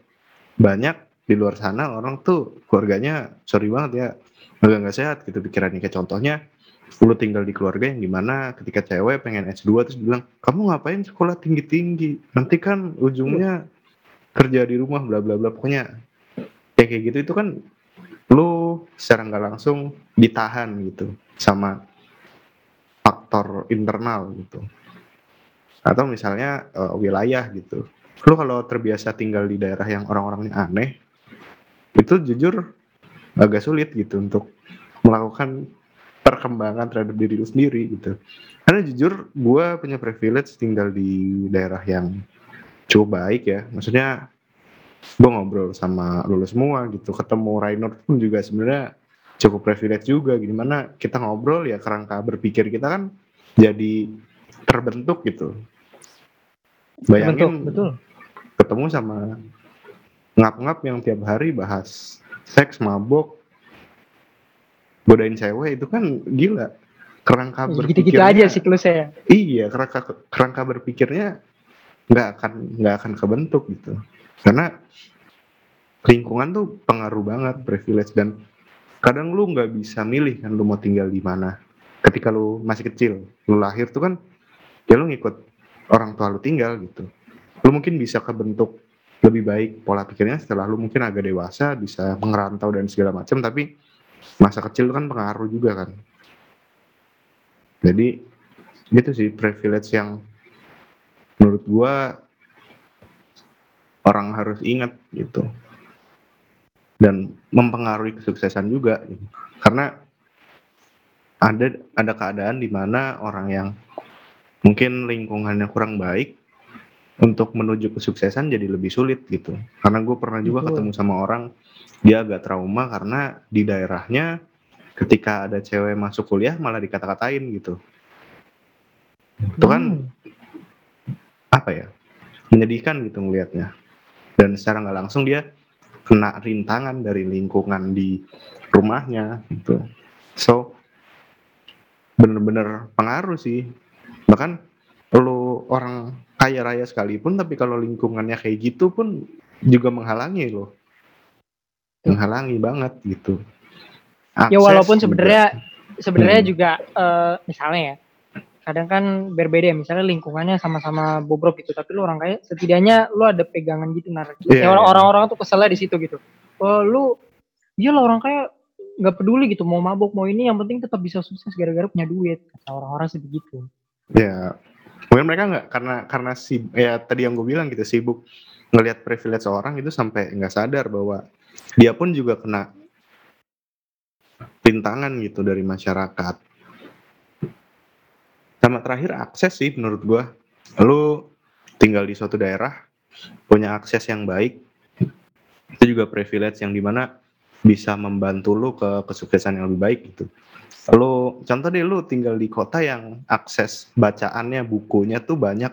banyak di luar sana orang tuh keluarganya sorry banget ya agak nggak sehat gitu pikirannya. Kayak contohnya lu tinggal di keluarga yang di mana ketika cewek pengen S2 terus bilang kamu ngapain sekolah tinggi-tinggi? Nanti kan ujungnya kerja di rumah bla bla bla. Pokoknya kayak kayak gitu itu kan lu secara nggak langsung ditahan gitu sama faktor internal gitu. Atau misalnya uh, wilayah gitu lu kalau terbiasa tinggal di daerah yang orang-orangnya aneh itu jujur agak sulit gitu untuk melakukan perkembangan terhadap diri lu sendiri gitu. Karena jujur gue punya privilege tinggal di daerah yang cukup baik ya. Maksudnya gue ngobrol sama lu semua gitu, ketemu Rainer pun juga sebenarnya cukup privilege juga. Gimana kita ngobrol ya kerangka berpikir kita kan jadi terbentuk gitu. Bayangin betul. Ketemu sama ngap-ngap yang tiap hari bahas seks, mabok, godain cewek itu kan gila. Kerangka berpikirnya gitu-gitu aja sih kalau saya iya kerangka kerangka berpikirnya nggak akan nggak akan kebentuk gitu. Karena lingkungan tuh pengaruh banget privilege dan kadang lu nggak bisa milih kan lu mau tinggal di mana. Ketika lu masih kecil lu lahir tuh kan ya lu ngikut orang tua lu tinggal gitu lu mungkin bisa kebentuk lebih baik pola pikirnya setelah lu mungkin agak dewasa bisa mengerantau dan segala macam tapi masa kecil kan pengaruh juga kan jadi gitu sih privilege yang menurut gua orang harus ingat gitu dan mempengaruhi kesuksesan juga gitu. karena ada ada keadaan di mana orang yang mungkin lingkungannya kurang baik untuk menuju kesuksesan jadi lebih sulit gitu. Karena gue pernah juga Betul. ketemu sama orang dia agak trauma karena di daerahnya ketika ada cewek masuk kuliah malah dikata-katain gitu. Itu kan hmm. apa ya? Menyedihkan gitu ngelihatnya. Dan secara nggak langsung dia kena rintangan dari lingkungan di rumahnya gitu. So bener-bener pengaruh sih. Bahkan lu orang kaya raya sekalipun tapi kalau lingkungannya kayak gitu pun juga menghalangi loh. Menghalangi banget gitu. Ya, Akses ya walaupun sebenarnya. sebenarnya hmm. juga uh, misalnya ya kadang kan berbeda ya. Misalnya lingkungannya sama-sama bobrok gitu tapi lu orang kaya setidaknya lu ada pegangan gitu nar. Yeah, ya orang-orang tuh keselnya di situ gitu. Oh lu dia lo orang kaya nggak peduli gitu mau mabuk mau ini yang penting tetap bisa sukses gara-gara punya duit kata orang-orang sebegitu ya mungkin mereka nggak karena karena si ya tadi yang gue bilang gitu sibuk ngelihat privilege orang itu sampai nggak sadar bahwa dia pun juga kena rintangan gitu dari masyarakat. Sama terakhir akses sih menurut gue lu tinggal di suatu daerah punya akses yang baik itu juga privilege yang di mana bisa membantu lu ke kesuksesan yang lebih baik gitu Lu contoh deh lu tinggal di kota yang akses bacaannya, bukunya tuh banyak.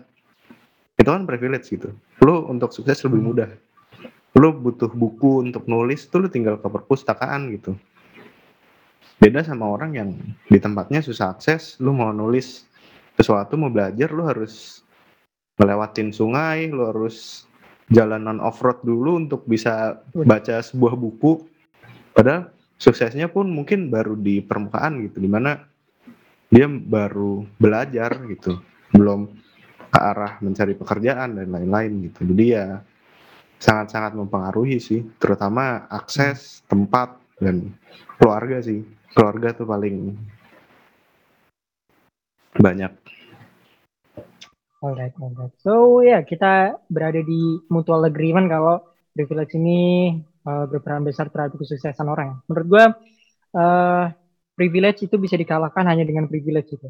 Itu kan privilege gitu. Lu untuk sukses lebih hmm. mudah. Lu butuh buku untuk nulis tuh lu tinggal ke perpustakaan gitu. Beda sama orang yang di tempatnya susah akses, lu mau nulis sesuatu mau belajar lu harus melewatin sungai, lu harus jalanan off-road dulu untuk bisa baca sebuah buku. Padahal suksesnya pun mungkin baru di permukaan gitu di mana dia baru belajar gitu belum ke arah mencari pekerjaan dan lain-lain gitu. Jadi ya sangat-sangat mempengaruhi sih terutama akses tempat dan keluarga sih. Keluarga tuh paling banyak. Alright, alright. So ya yeah, kita berada di mutual agreement kalau privilege ini uh, berperan besar terhadap kesuksesan orang. Menurut gue, uh, privilege itu bisa dikalahkan hanya dengan privilege itu.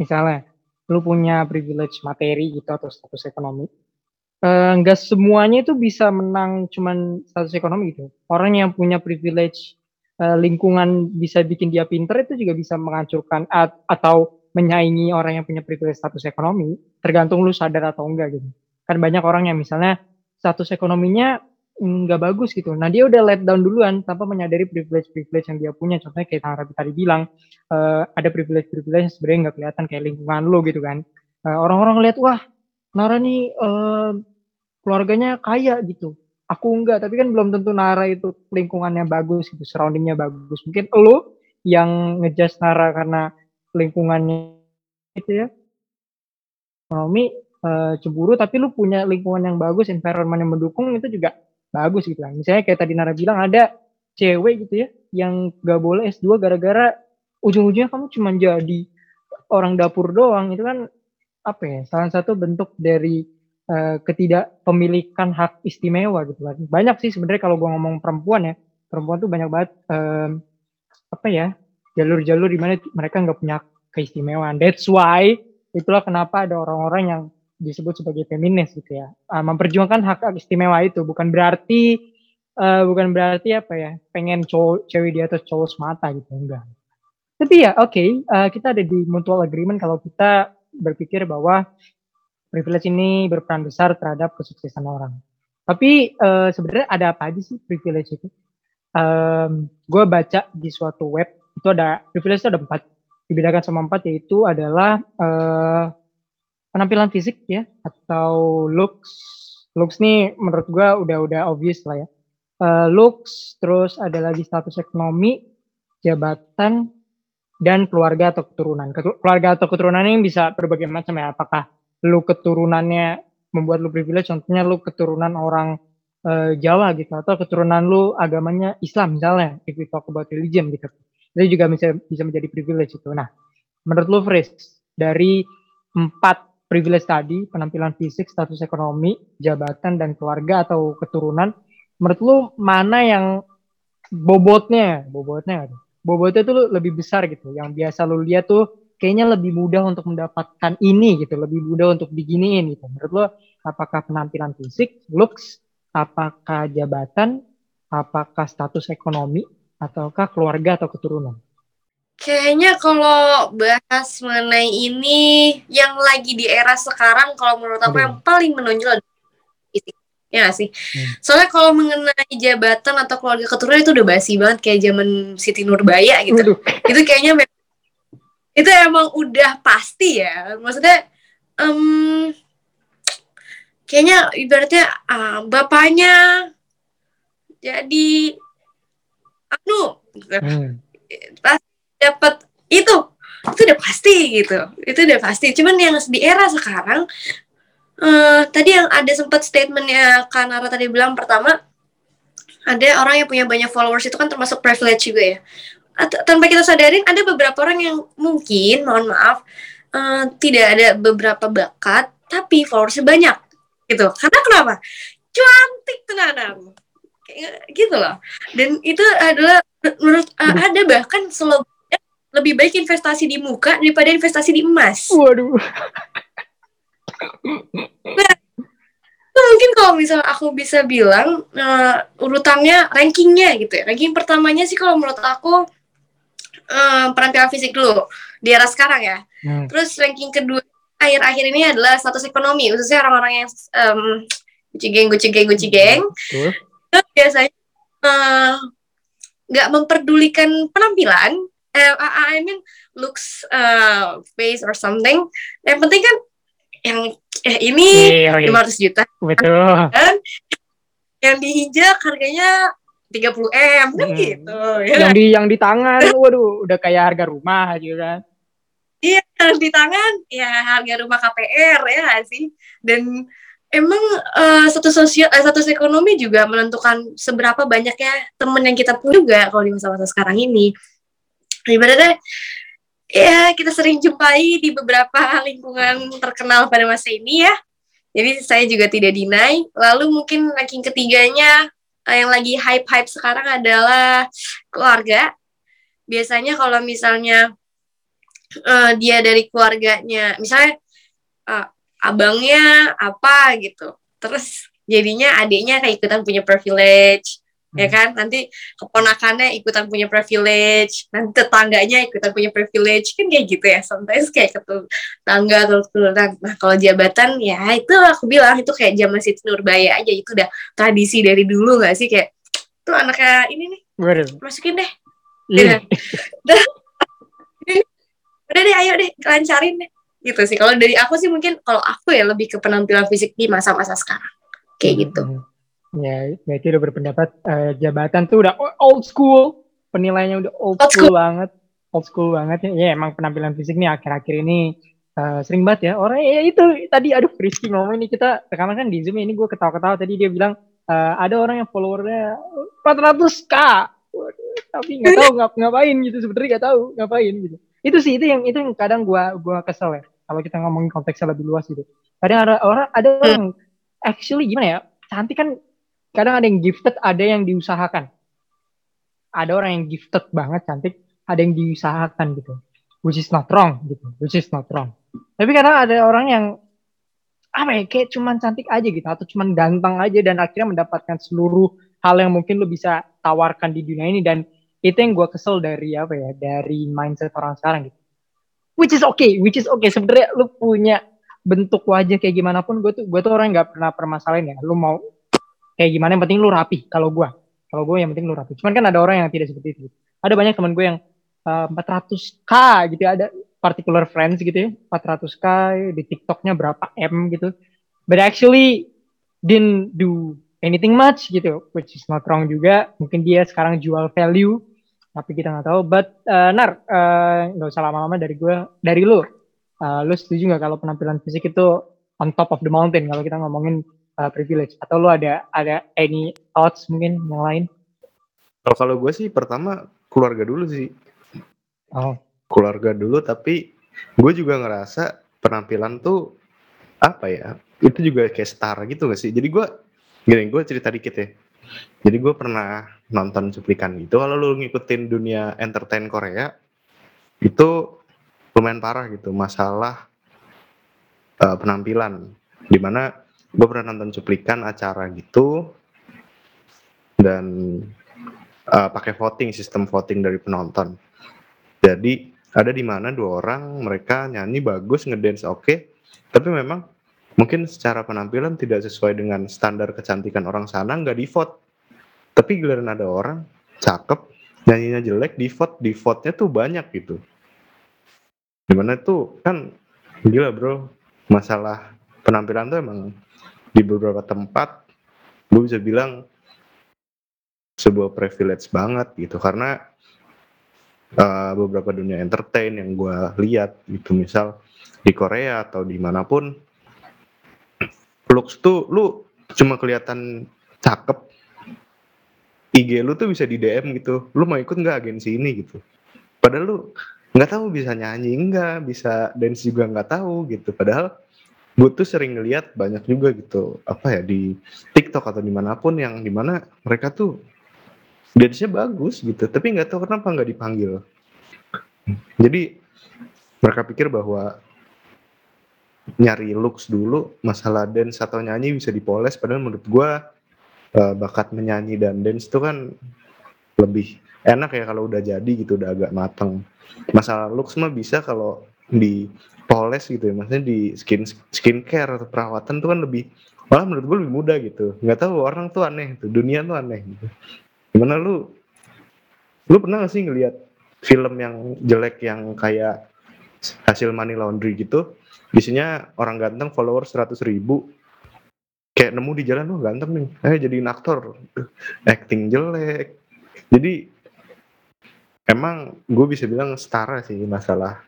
Misalnya, lu punya privilege materi gitu atau status ekonomi. Uh, semuanya itu bisa menang cuman status ekonomi gitu. Orang yang punya privilege uh, lingkungan bisa bikin dia pinter itu juga bisa menghancurkan at atau menyaingi orang yang punya privilege status ekonomi. Tergantung lu sadar atau enggak gitu. kan banyak orang yang misalnya status ekonominya nggak bagus gitu. Nah dia udah let down duluan tanpa menyadari privilege-privilege yang dia punya. Contohnya kayak Tara tadi bilang uh, ada privilege-privilege yang sebenarnya nggak kelihatan kayak lingkungan lo gitu kan. Uh, orang-orang lihat wah Nara nih uh, keluarganya kaya gitu. Aku enggak, tapi kan belum tentu Nara itu lingkungannya bagus gitu, surroundingnya bagus. Mungkin lo yang ngejudge Nara karena lingkungannya gitu ya. Ekonomi uh, cemburu tapi lu punya lingkungan yang bagus, environment yang mendukung itu juga bagus gitu kan. Misalnya kayak tadi Nara bilang ada cewek gitu ya yang gak boleh S2 gara-gara ujung-ujungnya kamu cuma jadi orang dapur doang itu kan apa ya salah satu bentuk dari uh, ketidakpemilikan hak istimewa gitu kan. Banyak sih sebenarnya kalau gua ngomong perempuan ya, perempuan tuh banyak banget um, apa ya jalur-jalur di mana mereka nggak punya keistimewaan. That's why itulah kenapa ada orang-orang yang disebut sebagai feminis gitu ya. Uh, memperjuangkan hak, hak istimewa itu. Bukan berarti uh, bukan berarti apa ya pengen cowok cewek di atas cowok semata gitu enggak. Tapi ya oke okay, uh, kita ada di mutual agreement kalau kita berpikir bahwa privilege ini berperan besar terhadap kesuksesan orang. Tapi uh, sebenarnya ada apa aja sih privilege itu? Um, gue baca di suatu web itu ada privilege itu ada empat. Dibedakan sama empat yaitu adalah uh, penampilan fisik ya atau looks. Looks nih menurut gue udah udah obvious lah ya. Uh, looks terus ada lagi status ekonomi jabatan dan keluarga atau keturunan. Keluarga atau keturunan ini bisa berbagai macam ya. Apakah lu keturunannya membuat lu privilege? Contohnya lu keturunan orang uh, Jawa gitu atau keturunan lu agamanya Islam misalnya if we talk about religion gitu. Itu juga bisa bisa menjadi privilege itu. Nah menurut lu Fris dari empat privilege tadi, penampilan fisik, status ekonomi, jabatan, dan keluarga atau keturunan, menurut lu mana yang bobotnya, bobotnya, bobotnya tuh lebih besar gitu, yang biasa lu lihat tuh kayaknya lebih mudah untuk mendapatkan ini gitu, lebih mudah untuk diginiin gitu. Menurut lu apakah penampilan fisik, looks, apakah jabatan, apakah status ekonomi, ataukah keluarga atau keturunan? Kayaknya kalau bahas mengenai ini yang lagi di era sekarang kalau menurut aku yang paling menonjol ya gak sih? Hmm. Soalnya kalau mengenai jabatan atau keluarga keturunan itu udah basi banget kayak zaman Siti Nurbaya gitu. Aduh. Itu kayaknya itu emang udah pasti ya. Maksudnya um, kayaknya ibaratnya uh, bapaknya jadi anu hmm. pas dapat itu itu udah pasti gitu itu udah pasti. Cuman yang di era sekarang uh, tadi yang ada sempat statementnya Kanara tadi bilang pertama ada orang yang punya banyak followers itu kan termasuk privilege juga ya. Tanpa kita sadarin ada beberapa orang yang mungkin mohon maaf uh, tidak ada beberapa bakat tapi followersnya banyak gitu. Karena kenapa? Cantik tenanan kayak gitu loh. Dan itu adalah menurut uh, ada bahkan slogan lebih baik investasi di muka daripada investasi di emas. Waduh. Nah, mungkin kalau misalnya aku bisa bilang uh, urutannya rankingnya gitu ya. Ranking pertamanya sih kalau menurut aku uh, penampilan fisik dulu di era sekarang ya. Hmm. Terus ranking kedua akhir-akhir ini adalah status ekonomi khususnya orang-orang yang um, guci geng guci geng guci geng. Hmm. biasanya eh, nggak uh, memperdulikan penampilan uh, I mean looks uh, face or something yang penting kan yang eh, ini yeah, okay. 500 juta betul kan yang diinjak harganya 30 m kan hmm. gitu ya. yang di yang di tangan waduh udah kayak harga rumah gitu kan iya yang di tangan ya harga rumah KPR ya sih dan emang uh, satu sosial uh, status ekonomi juga menentukan seberapa banyaknya temen yang kita punya juga kalau di masa-masa sekarang ini ibaratnya ya kita sering jumpai di beberapa lingkungan terkenal pada masa ini ya. Jadi saya juga tidak deny. Lalu mungkin ranking ketiganya eh, yang lagi hype-hype sekarang adalah keluarga. Biasanya kalau misalnya uh, dia dari keluarganya, misalnya uh, abangnya apa gitu, terus jadinya adiknya kayak ikutan punya privilege, ya kan? Nanti keponakannya ikutan punya privilege nanti tetangganya ikutan punya privilege. Kan kayak gitu ya sometimes kayak ketul tangga atau keturunan. Nah kalau jabatan ya itu aku bilang itu kayak zaman Siti Nurbaya aja. Itu udah tradisi dari dulu gak sih? Kayak tuh anaknya ini nih masukin deh. Yeah. udah udah deh ayo deh lancarin deh. Gitu sih. Kalau dari aku sih mungkin kalau aku ya lebih ke penampilan fisik di masa-masa sekarang. Kayak gitu. Hmm. Ya, berarti udah berpendapat uh, jabatan tuh udah old school, penilaiannya udah old, old school. school. banget, old school banget ya. Ya emang penampilan fisik nih akhir-akhir ini uh, sering banget ya. Orang ya itu tadi aduh Rizky ngomong ini kita rekaman kan di zoom ini gue ketawa-ketawa. Tadi dia bilang uh, ada orang yang followernya 400 k. Tapi nggak tahu ngap ngapain gitu. Sebenarnya nggak tahu ngapain gitu. Itu sih itu yang itu yang kadang gue gua kesel ya kalau kita ngomongin konteksnya lebih luas gitu. Kadang ada orang ada orang yang actually gimana ya cantik kan kadang ada yang gifted, ada yang diusahakan. Ada orang yang gifted banget cantik, ada yang diusahakan gitu. Which is not wrong gitu. Which is not wrong. Tapi kadang ada orang yang apa ya kayak cuman cantik aja gitu atau cuman ganteng aja dan akhirnya mendapatkan seluruh hal yang mungkin lo bisa tawarkan di dunia ini dan itu yang gue kesel dari apa ya dari mindset orang sekarang gitu which is okay which is okay sebenarnya lu punya bentuk wajah kayak gimana pun gue tuh gue tuh orang nggak pernah permasalahin ya lu mau kayak gimana yang penting lu rapi kalau gue kalau gue yang penting lu rapi. Cuman kan ada orang yang tidak seperti itu. Ada banyak teman gue yang uh, eh, 400k gitu ada particular friends gitu ya 400k di TikToknya berapa m gitu. But actually didn't do anything much gitu which is not wrong juga. Mungkin dia sekarang jual value tapi kita nggak tahu. But uh, nar eh, nggak uh, usah lama-lama dari gue dari lu. Uh, lu setuju nggak kalau penampilan fisik itu on top of the mountain? Kalau kita ngomongin uh, privilege atau lu ada ada any thoughts mungkin yang lain? Kalau kalau gue sih pertama keluarga dulu sih. Oh. Keluarga dulu tapi gue juga ngerasa penampilan tuh apa ya itu juga kayak star gitu gak sih jadi gue gini gue cerita dikit ya jadi gue pernah nonton cuplikan gitu kalau lu ngikutin dunia entertain Korea itu lumayan parah gitu masalah uh, penampilan di mana gue pernah nonton cuplikan acara gitu dan uh, pakai voting sistem voting dari penonton. Jadi ada di mana dua orang mereka nyanyi bagus ngedance oke okay, tapi memang mungkin secara penampilan tidak sesuai dengan standar kecantikan orang sana nggak di vote tapi giliran ada orang cakep nyanyinya jelek di vote di vote-nya tuh banyak gitu. Di mana tuh kan gila bro masalah penampilan tuh emang di beberapa tempat gue bisa bilang sebuah privilege banget gitu. Karena uh, beberapa dunia entertain yang gue lihat gitu. Misal di Korea atau di mana pun looks tuh lu cuma kelihatan cakep IG lu tuh bisa di DM gitu. Lu mau ikut nggak agensi ini gitu? Padahal lu nggak tahu bisa nyanyi nggak bisa dance juga nggak tahu gitu. Padahal gue tuh sering ngeliat banyak juga gitu apa ya di TikTok atau di mana pun yang di mana mereka tuh dance-nya bagus gitu tapi nggak tahu kenapa nggak dipanggil. Jadi mereka pikir bahwa nyari looks dulu masalah dance atau nyanyi bisa dipoles padahal menurut gue uh, bakat menyanyi dan dance itu kan lebih enak ya kalau udah jadi gitu udah agak mateng. Masalah looks mah bisa kalau di poles gitu ya maksudnya di skin skincare atau perawatan tuh kan lebih malah menurut gue lebih mudah gitu. Nggak tahu orang tuh aneh tuh dunia tuh aneh gitu. Gimana lu? Lu pernah gak sih ngelihat film yang jelek yang kayak hasil money laundry gitu? Biasanya orang ganteng follower seratus ribu. Kayak nemu di jalan tuh ganteng nih eh jadi aktor. Acting jelek. Jadi emang gue bisa bilang setara sih masalah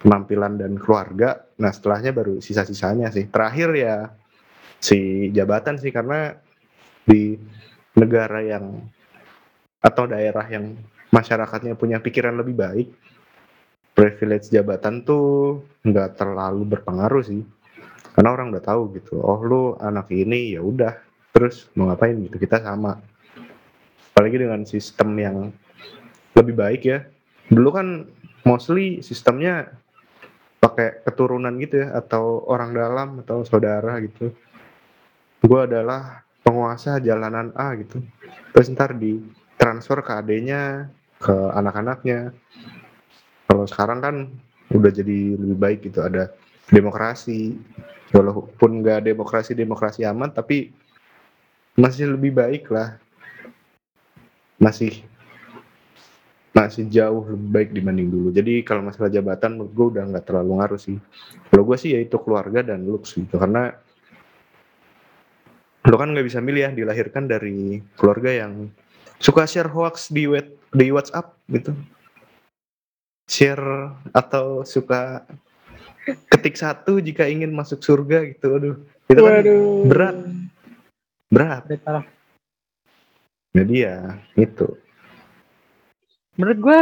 penampilan dan keluarga. Nah setelahnya baru sisa-sisanya sih. Terakhir ya si jabatan sih karena di negara yang atau daerah yang masyarakatnya punya pikiran lebih baik, privilege jabatan tuh nggak terlalu berpengaruh sih. Karena orang udah tahu gitu, oh lu anak ini ya udah, terus mau ngapain gitu kita sama. Apalagi dengan sistem yang lebih baik ya. Dulu kan mostly sistemnya pakai keturunan gitu ya atau orang dalam atau saudara gitu. Gue adalah penguasa jalanan A gitu. Terus ntar di transfer ke adanya ke anak-anaknya. Kalau sekarang kan udah jadi lebih baik gitu ada demokrasi. Walaupun nggak demokrasi demokrasi aman tapi masih lebih baik lah. Masih masih jauh lebih baik dibanding dulu. Jadi kalau masalah jabatan menurut gue udah nggak terlalu ngaruh sih. Kalau gue sih yaitu keluarga dan looks gitu karena lo kan nggak bisa milih ya dilahirkan dari keluarga yang suka share hoax di web di WhatsApp gitu. Share atau suka ketik satu jika ingin masuk surga gitu. Aduh, itu kan berat. Berat. Jadi ya itu menurut gue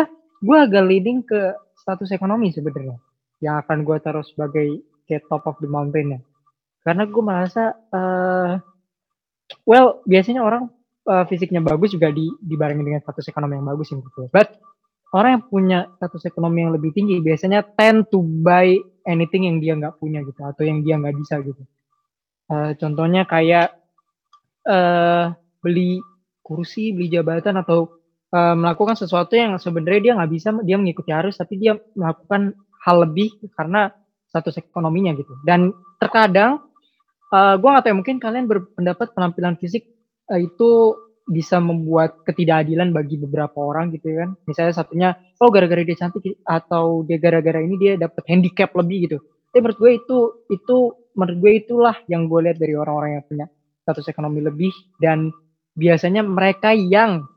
gue agak leading ke status ekonomi sebenarnya yang akan gue taruh sebagai kayak top of the mountain ya karena gue merasa uh, well biasanya orang uh, fisiknya bagus juga di dibarengin dengan status ekonomi yang bagus gitu but orang yang punya status ekonomi yang lebih tinggi biasanya tend to buy anything yang dia nggak punya gitu atau yang dia nggak bisa gitu. Uh, contohnya kayak uh, beli kursi beli jabatan atau uh, melakukan sesuatu yang sebenarnya dia nggak bisa dia mengikuti arus tapi dia melakukan hal lebih karena status ekonominya gitu. Dan terkadang uh, eh, gue nggak tahu ya, mungkin kalian berpendapat penampilan fisik uh, itu bisa membuat ketidakadilan bagi beberapa orang gitu ya kan. Misalnya satunya oh gara-gara dia cantik atau dia gara-gara ini dia dapat handicap lebih gitu. Tapi menurut gue itu itu menurut gue itulah yang gue lihat dari orang-orang yang punya status ekonomi lebih. Dan biasanya mereka yang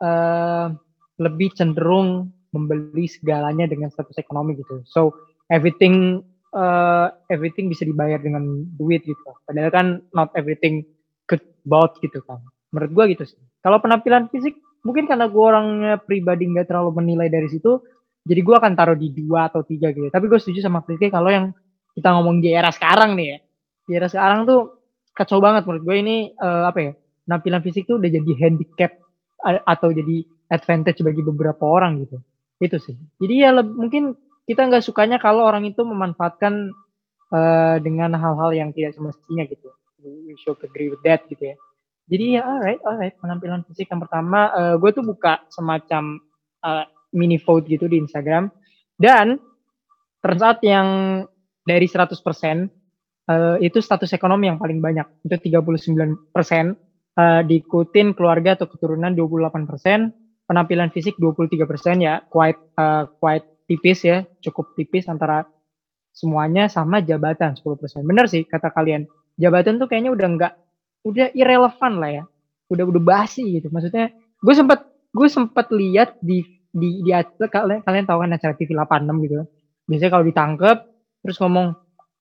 uh, lebih cenderung membeli segalanya dengan status ekonomi gitu. So everything uh, everything bisa dibayar dengan duit gitu. Padahal kan not everything good about gitu kan. Menurut gua gitu sih. Kalau penampilan fisik mungkin karena gua orangnya pribadi nggak terlalu menilai dari situ, jadi gua akan taruh di dua atau tiga gitu. Tapi gue setuju sama Rizky kalau yang kita ngomong di era sekarang nih ya. Di era sekarang tuh kacau banget menurut gue ini uh, apa ya? Penampilan fisik tuh udah jadi handicap atau jadi advantage bagi beberapa orang gitu. Itu sih. Jadi ya mungkin kita nggak sukanya kalau orang itu memanfaatkan uh, dengan hal-hal yang tidak semestinya gitu. We should agree with that gitu ya. Jadi ya alright alright. Penampilan fisik yang pertama uh, gue tuh buka semacam uh, mini vote gitu di Instagram. Dan tersaat yang dari 100% uh, itu status ekonomi yang paling banyak. Itu 39% uh, diikutin keluarga atau keturunan 28%, penampilan fisik 23% ya, quite uh, quite tipis ya, cukup tipis antara semuanya sama jabatan 10%. Bener sih kata kalian. Jabatan tuh kayaknya udah enggak udah irrelevant lah ya. Udah udah basi gitu. Maksudnya gue sempat gue sempat lihat di di di kalian kalian tahu kan acara TV 86 gitu. Biasanya kalau ditangkap terus ngomong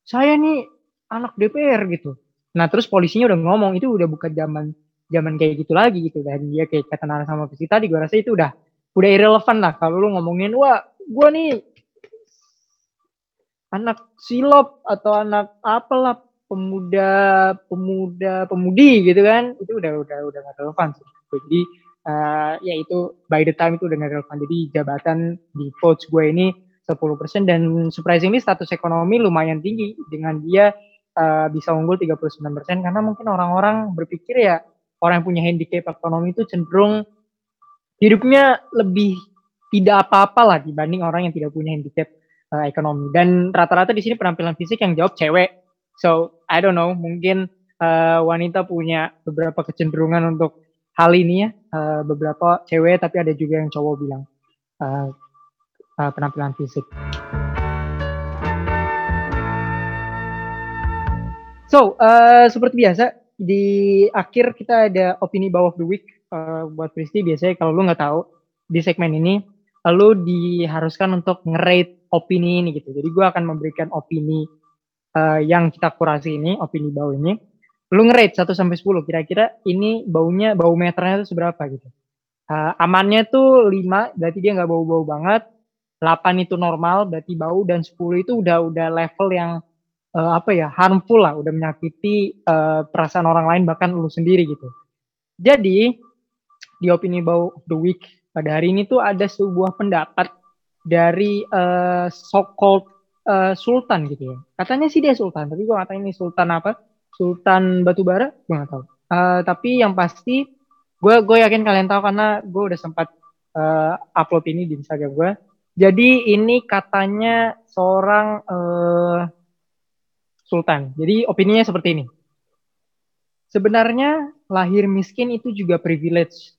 saya nih anak DPR gitu. Nah terus polisinya udah ngomong itu udah bukan zaman zaman kayak gitu lagi gitu. Dan dia kayak kata Nara sama Visi tadi gue rasa itu udah udah irrelevant lah. Kalau lu ngomongin wah gue nih anak silop atau anak apalah pemuda pemuda pemudi gitu kan itu udah udah udah gak relevan sih. Jadi uh, ya itu by the time itu udah gak relevan. Jadi jabatan di coach gue ini 10% dan surprisingly status ekonomi lumayan tinggi. Dengan dia uh, bisa unggul 39% karena mungkin orang-orang berpikir ya orang yang punya handicap ekonomi itu cenderung hidupnya lebih tidak apa-apa lah dibanding orang yang tidak punya handicap uh, ekonomi. Dan rata-rata di sini penampilan fisik yang jawab cewek. So I don't know, mungkin uh, wanita punya beberapa kecenderungan untuk hal ini ya. Uh, beberapa cewek tapi ada juga yang cowok bilang uh, uh, penampilan fisik. So uh, seperti biasa di akhir kita ada opini bawah the week uh, buat Kristi biasanya kalau lu nggak tahu di segmen ini lu diharuskan untuk ngerate opini ini gitu. Jadi gue akan memberikan opini uh, yang kita kurasi ini, opini bau ini. Lu ngerate 1 sampai 10 kira-kira ini baunya bau meternya itu seberapa gitu. Uh, amannya tuh 5 berarti dia nggak bau-bau banget. 8 itu normal berarti bau dan 10 itu udah udah level yang uh, apa ya harmful lah, udah menyakiti uh, perasaan orang lain bahkan lu sendiri gitu. Jadi di opini bau the week pada hari ini tuh ada sebuah pendapat dari uh, so-called uh, sultan gitu ya. Katanya sih dia sultan, tapi gua nggak tahu ini sultan apa. Sultan Batubara, gua nggak tahu. Uh, tapi yang pasti gue gue yakin kalian tahu karena gue udah sempat uh, upload ini di Instagram gue. Jadi ini katanya seorang uh, sultan. Jadi opininya seperti ini. Sebenarnya lahir miskin itu juga privilege.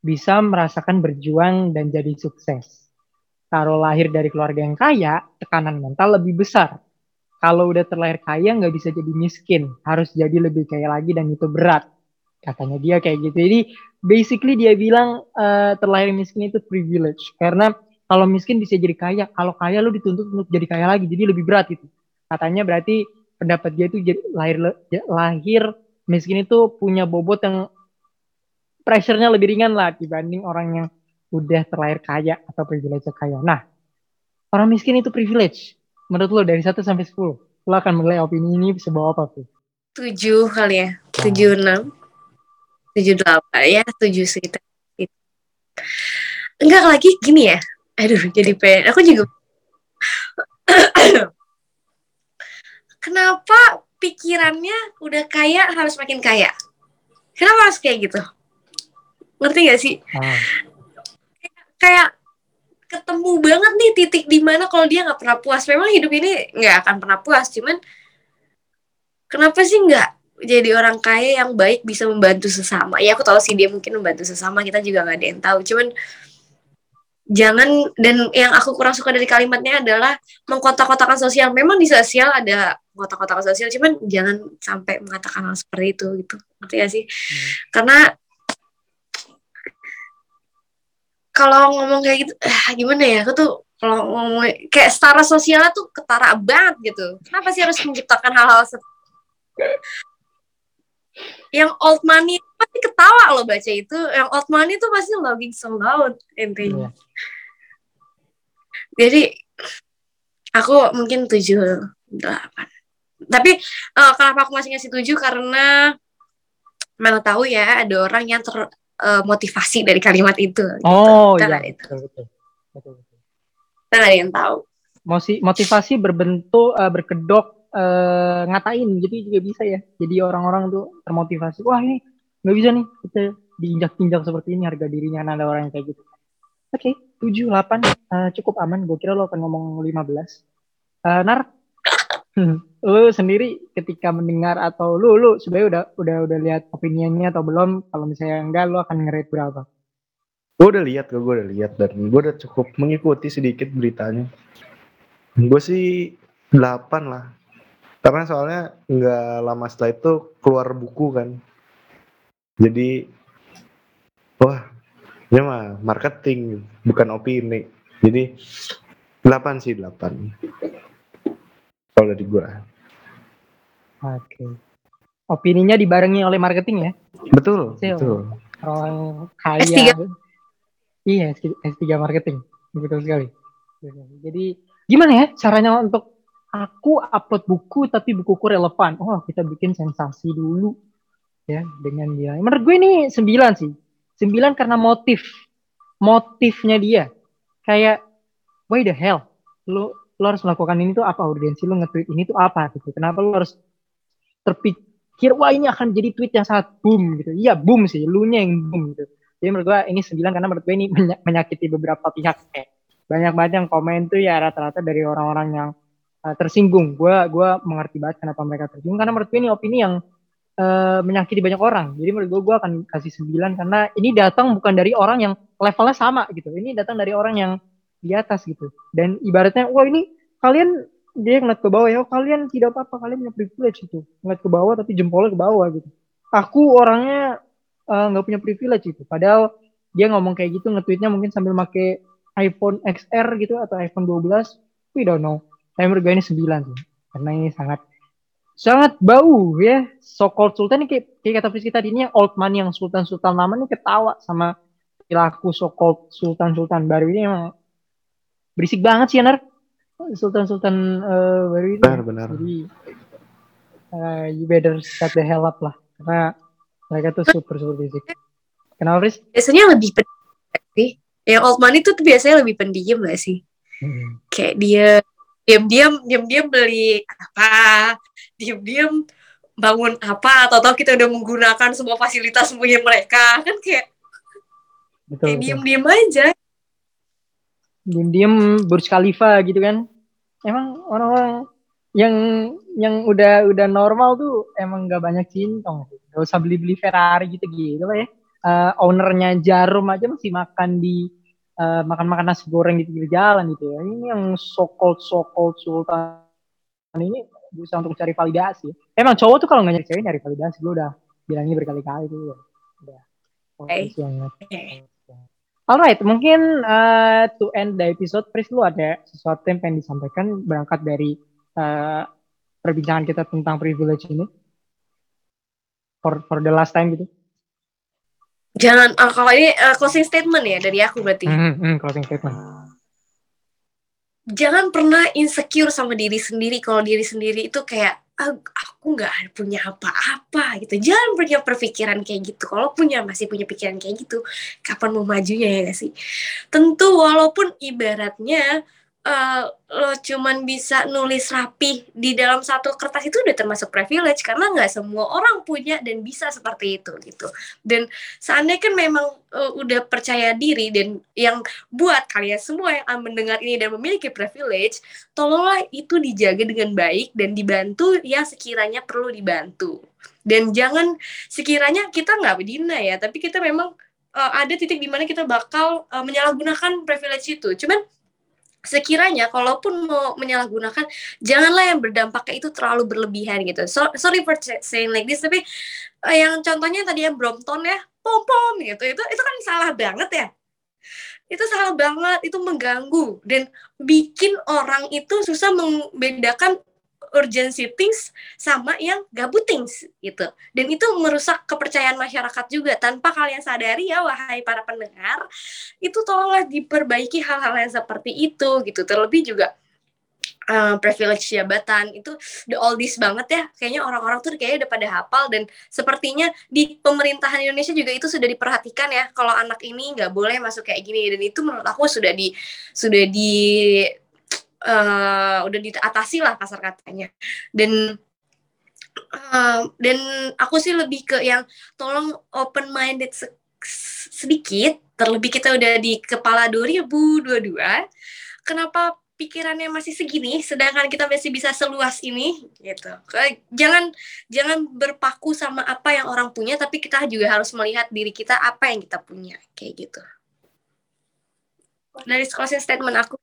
Bisa merasakan berjuang dan jadi sukses. Kalau lahir dari keluarga yang kaya, tekanan mental lebih besar. Kalau udah terlahir kaya nggak bisa jadi miskin, harus jadi lebih kaya lagi dan itu berat. Katanya dia kayak gitu. Jadi basically dia bilang uh, terlahir miskin itu privilege. Karena kalau miskin bisa jadi kaya, kalau kaya lu dituntut untuk jadi kaya lagi, jadi lebih berat itu. Katanya berarti pendapat dia itu lahir lahir miskin itu punya bobot yang pressure-nya lebih ringan lah dibanding orang yang udah terlahir kaya atau privilege kaya. Nah, orang miskin itu privilege. Menurut lo dari 1 sampai 10, lo akan menilai opini ini bisa bawa apa tuh? 7 kali ya, 7 6. 7 8 ya, 7 sekitar Enggak lagi gini ya. Aduh, jadi pengen. Aku juga Kenapa pikirannya udah kaya harus makin kaya. Kenapa harus kayak gitu? Ngerti gak sih? Ah. Kayak, ketemu banget nih titik di mana kalau dia nggak pernah puas. Memang hidup ini nggak akan pernah puas. Cuman kenapa sih nggak jadi orang kaya yang baik bisa membantu sesama? Ya aku tahu sih dia mungkin membantu sesama. Kita juga nggak ada yang tahu. Cuman jangan dan yang aku kurang suka dari kalimatnya adalah mengkotak-kotakan sosial. Memang di sosial ada kotak-kotak sosial cuman jangan sampai mengatakan hal seperti itu gitu ngerti gak sih hmm. karena kalau ngomong kayak gitu ah, gimana ya aku tuh kalau ngomong kayak setara sosialnya tuh ketara banget gitu kenapa sih harus menciptakan hal-hal yang old money pasti ketawa loh baca itu yang old money tuh pasti logging so loud intinya yeah. jadi aku mungkin tujuh delapan tapi uh, kenapa aku masih ngasih tujuh karena mana tahu ya ada orang yang termotivasi eh, uh, dari kalimat itu. Gitu. Oh iya. Betul, betul, betul, betul. Kita ada yang tahu. Mosi, motivasi berbentuk uh, berkedok uh, ngatain jadi juga bisa ya. Jadi orang-orang tuh termotivasi. Wah ini nggak bisa nih kita diinjak-injak seperti ini harga dirinya ada orang yang kayak gitu. Oke, okay, 7, 8 cukup aman. Gue kira lo akan ngomong 15. Uh, Nar, Hmm. Lu sendiri ketika mendengar atau lu lu sebenarnya udah udah udah lihat opiniannya atau belum? Kalau misalnya enggak, lu akan ngerate berapa? Gue udah lihat, gue udah lihat dan gue udah cukup mengikuti sedikit beritanya. Gue sih 8 lah. Karena soalnya nggak lama setelah itu keluar buku kan. Jadi, wah, ini mah marketing, bukan opini. Jadi, 8 sih, 8 kalau dari gue. Oke. Okay. Opininya dibarengi oleh marketing ya? Betul, Sale. betul. Orang kaya. S3. Iya, S3 marketing. Betul sekali. Jadi gimana ya caranya untuk aku upload buku tapi bukuku relevan? Oh, kita bikin sensasi dulu ya dengan dia. Menurut gue ini sembilan sih. Sembilan karena motif. Motifnya dia. Kayak why the hell? Lu lo harus melakukan ini tuh apa urgensi lo nge-tweet ini tuh apa gitu kenapa lo harus terpikir wah ini akan jadi tweet yang sangat boom gitu iya boom sih lu nya yang boom gitu jadi menurut gua ini sembilan karena menurut gua ini menyakiti beberapa pihak kayak banyak banget yang komen tuh ya rata-rata dari orang-orang yang uh, tersinggung gua gua mengerti banget kenapa mereka tersinggung karena menurut gua ini opini yang uh, menyakiti banyak orang. Jadi menurut gua gua akan kasih sembilan karena ini datang bukan dari orang yang levelnya sama gitu. Ini datang dari orang yang di atas gitu. Dan ibaratnya wah ini kalian dia ngeliat ke bawah ya oh, kalian tidak apa-apa kalian punya privilege itu ngeliat ke bawah tapi jempolnya ke bawah gitu. Aku orangnya eh, nggak uh, punya privilege itu padahal dia ngomong kayak gitu nge-tweetnya mungkin sambil make iPhone XR gitu atau iPhone 12 we don't know. Saya menurut ini 9 sih. Karena ini sangat sangat bau ya. So called sultan ini kayak, kayak kata Fris tadi ini yang old money yang sultan sultan lama ini ketawa sama perilaku so called sultan sultan baru ini. Emang berisik banget sih Anar. Sultan-Sultan uh, baru ini. Benar benar. Jadi uh, you better shut the hell up lah. Karena mereka tuh super super berisik. Kenapa Riz? biasanya lebih pendiam sih. Yang old money tuh, tuh biasanya lebih pendiam gak sih? Hmm. kayak dia diam-diam diam-diam beli apa diam-diam bangun apa atau tahu kita udah menggunakan semua fasilitas punya mereka. Kan kayak betul, kayak diem-diem aja. Diem-diem Burj Khalifa gitu kan. Emang orang-orang yang yang udah udah normal tuh emang gak banyak cintong. Gak usah beli-beli Ferrari gitu gitu lah ya. Uh, ownernya Jarum aja masih makan di uh, makan-makan nasi goreng di pinggir jalan gitu ya. Ini yang so called so called sultan ini bisa untuk cari validasi emang cowok tuh kalau nggak nyari cewek nyari validasi gue udah bilangnya berkali-kali tuh ya. udah hey. Alright, mungkin uh, to end the episode, Pris, lu ada sesuatu yang pengen disampaikan berangkat dari uh, perbincangan kita tentang privilege ini? For for the last time gitu? Jangan, uh, kalau ini uh, closing statement ya dari aku berarti. Mm -hmm, closing statement. Jangan pernah insecure sama diri sendiri. Kalau diri sendiri itu kayak aku nggak punya apa-apa gitu. Jangan punya perpikiran kayak gitu. Kalau punya masih punya pikiran kayak gitu. Kapan mau majunya ya gak sih? Tentu walaupun ibaratnya uh, lo cuman bisa nulis rapi di dalam satu kertas itu udah termasuk privilege karena nggak semua orang punya dan bisa seperti itu gitu. Dan seandainya kan memang uh, udah percaya diri dan yang buat kalian semua yang mendengar ini dan memiliki privilege tolonglah itu dijaga dengan baik dan dibantu ya sekiranya perlu dibantu. Dan jangan sekiranya kita nggak berdina ya tapi kita memang uh, ada titik di mana kita bakal uh, menyalahgunakan privilege itu. Cuman sekiranya kalaupun mau menyalahgunakan janganlah yang berdampaknya itu terlalu berlebihan gitu. So, sorry for saying like this tapi uh, yang contohnya tadi yang Brompton ya pom pom gitu itu itu kan salah banget ya. Itu salah banget itu mengganggu dan bikin orang itu susah membedakan urgency things sama yang gabut things gitu. Dan itu merusak kepercayaan masyarakat juga tanpa kalian sadari ya wahai para pendengar, itu tolonglah diperbaiki hal-hal yang seperti itu gitu. Terlebih juga uh, privilege jabatan itu the oldies banget ya kayaknya orang-orang tuh kayaknya udah pada hafal dan sepertinya di pemerintahan Indonesia juga itu sudah diperhatikan ya kalau anak ini nggak boleh masuk kayak gini dan itu menurut aku sudah di sudah di uh, udah diatasi lah kasar katanya. Dan uh, dan aku sih lebih ke yang tolong open minded se sedikit terlebih kita udah di kepala 2022 kenapa pikirannya masih segini sedangkan kita masih bisa seluas ini gitu. Jangan jangan berpaku sama apa yang orang punya tapi kita juga harus melihat diri kita apa yang kita punya kayak gitu. Dari closing statement aku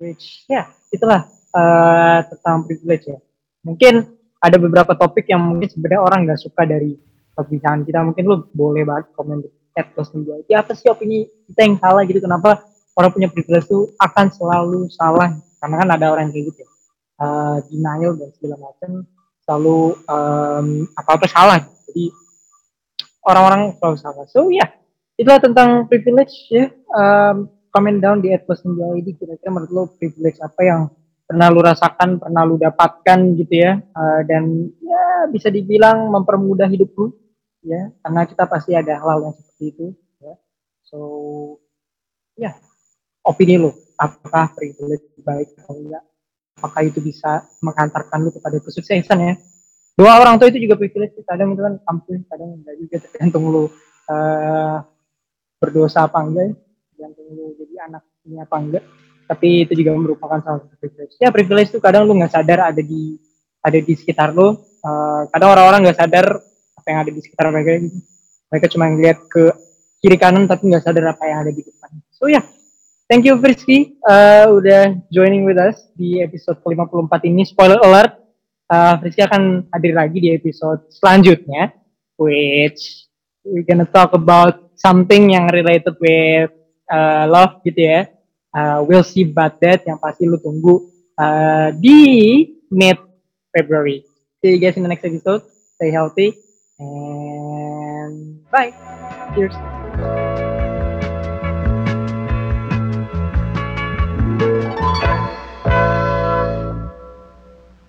privilege. Ya, itulah uh, tentang privilege ya. Mungkin ada beberapa topik yang mungkin sebenarnya orang nggak suka dari perbincangan kita. Mungkin lu boleh banget komen di chat plus Ya apa sih opini kita yang salah gitu? Kenapa orang punya privilege itu akan selalu salah? Karena kan ada orang yang kayak gitu ya. Uh, denial dan segala macam selalu um, apa-apa salah. Jadi orang-orang selalu salah. So ya, yeah, itulah tentang privilege ya. Um, comment down di @personjoid kira-kira menurut lo privilege apa yang pernah lu rasakan, pernah lu dapatkan gitu ya, uh, dan ya bisa dibilang mempermudah hidup lu, ya, karena kita pasti ada hal-hal yang seperti itu, ya. So, ya, opini lu, apakah privilege baik atau enggak? Apakah itu bisa mengantarkan lu kepada kesuksesan ya? Dua orang tua itu juga privilege, kadang itu kan kampus, kadang enggak juga tergantung lu uh, berdosa apa enggak ya tergantung lu. Jadi anak ini apa enggak tapi itu juga merupakan salah satu privilege. Ya privilege itu kadang lu nggak sadar ada di ada di sekitar lu. Uh, kadang orang-orang nggak sadar apa yang ada di sekitar mereka. Gitu mereka cuma ngeliat ke kiri kanan tapi nggak sadar apa yang ada di depan. So ya. Yeah. thank you Frisky. Uh, udah joining with us di episode ke-54 ini. Spoiler alert. Uh, Frisky akan hadir lagi di episode selanjutnya which we gonna talk about something yang related with uh, love gitu ya. Uh, we'll see about that yang pasti lu tunggu uh, di mid February. See you guys in the next episode. Stay healthy and bye. Cheers.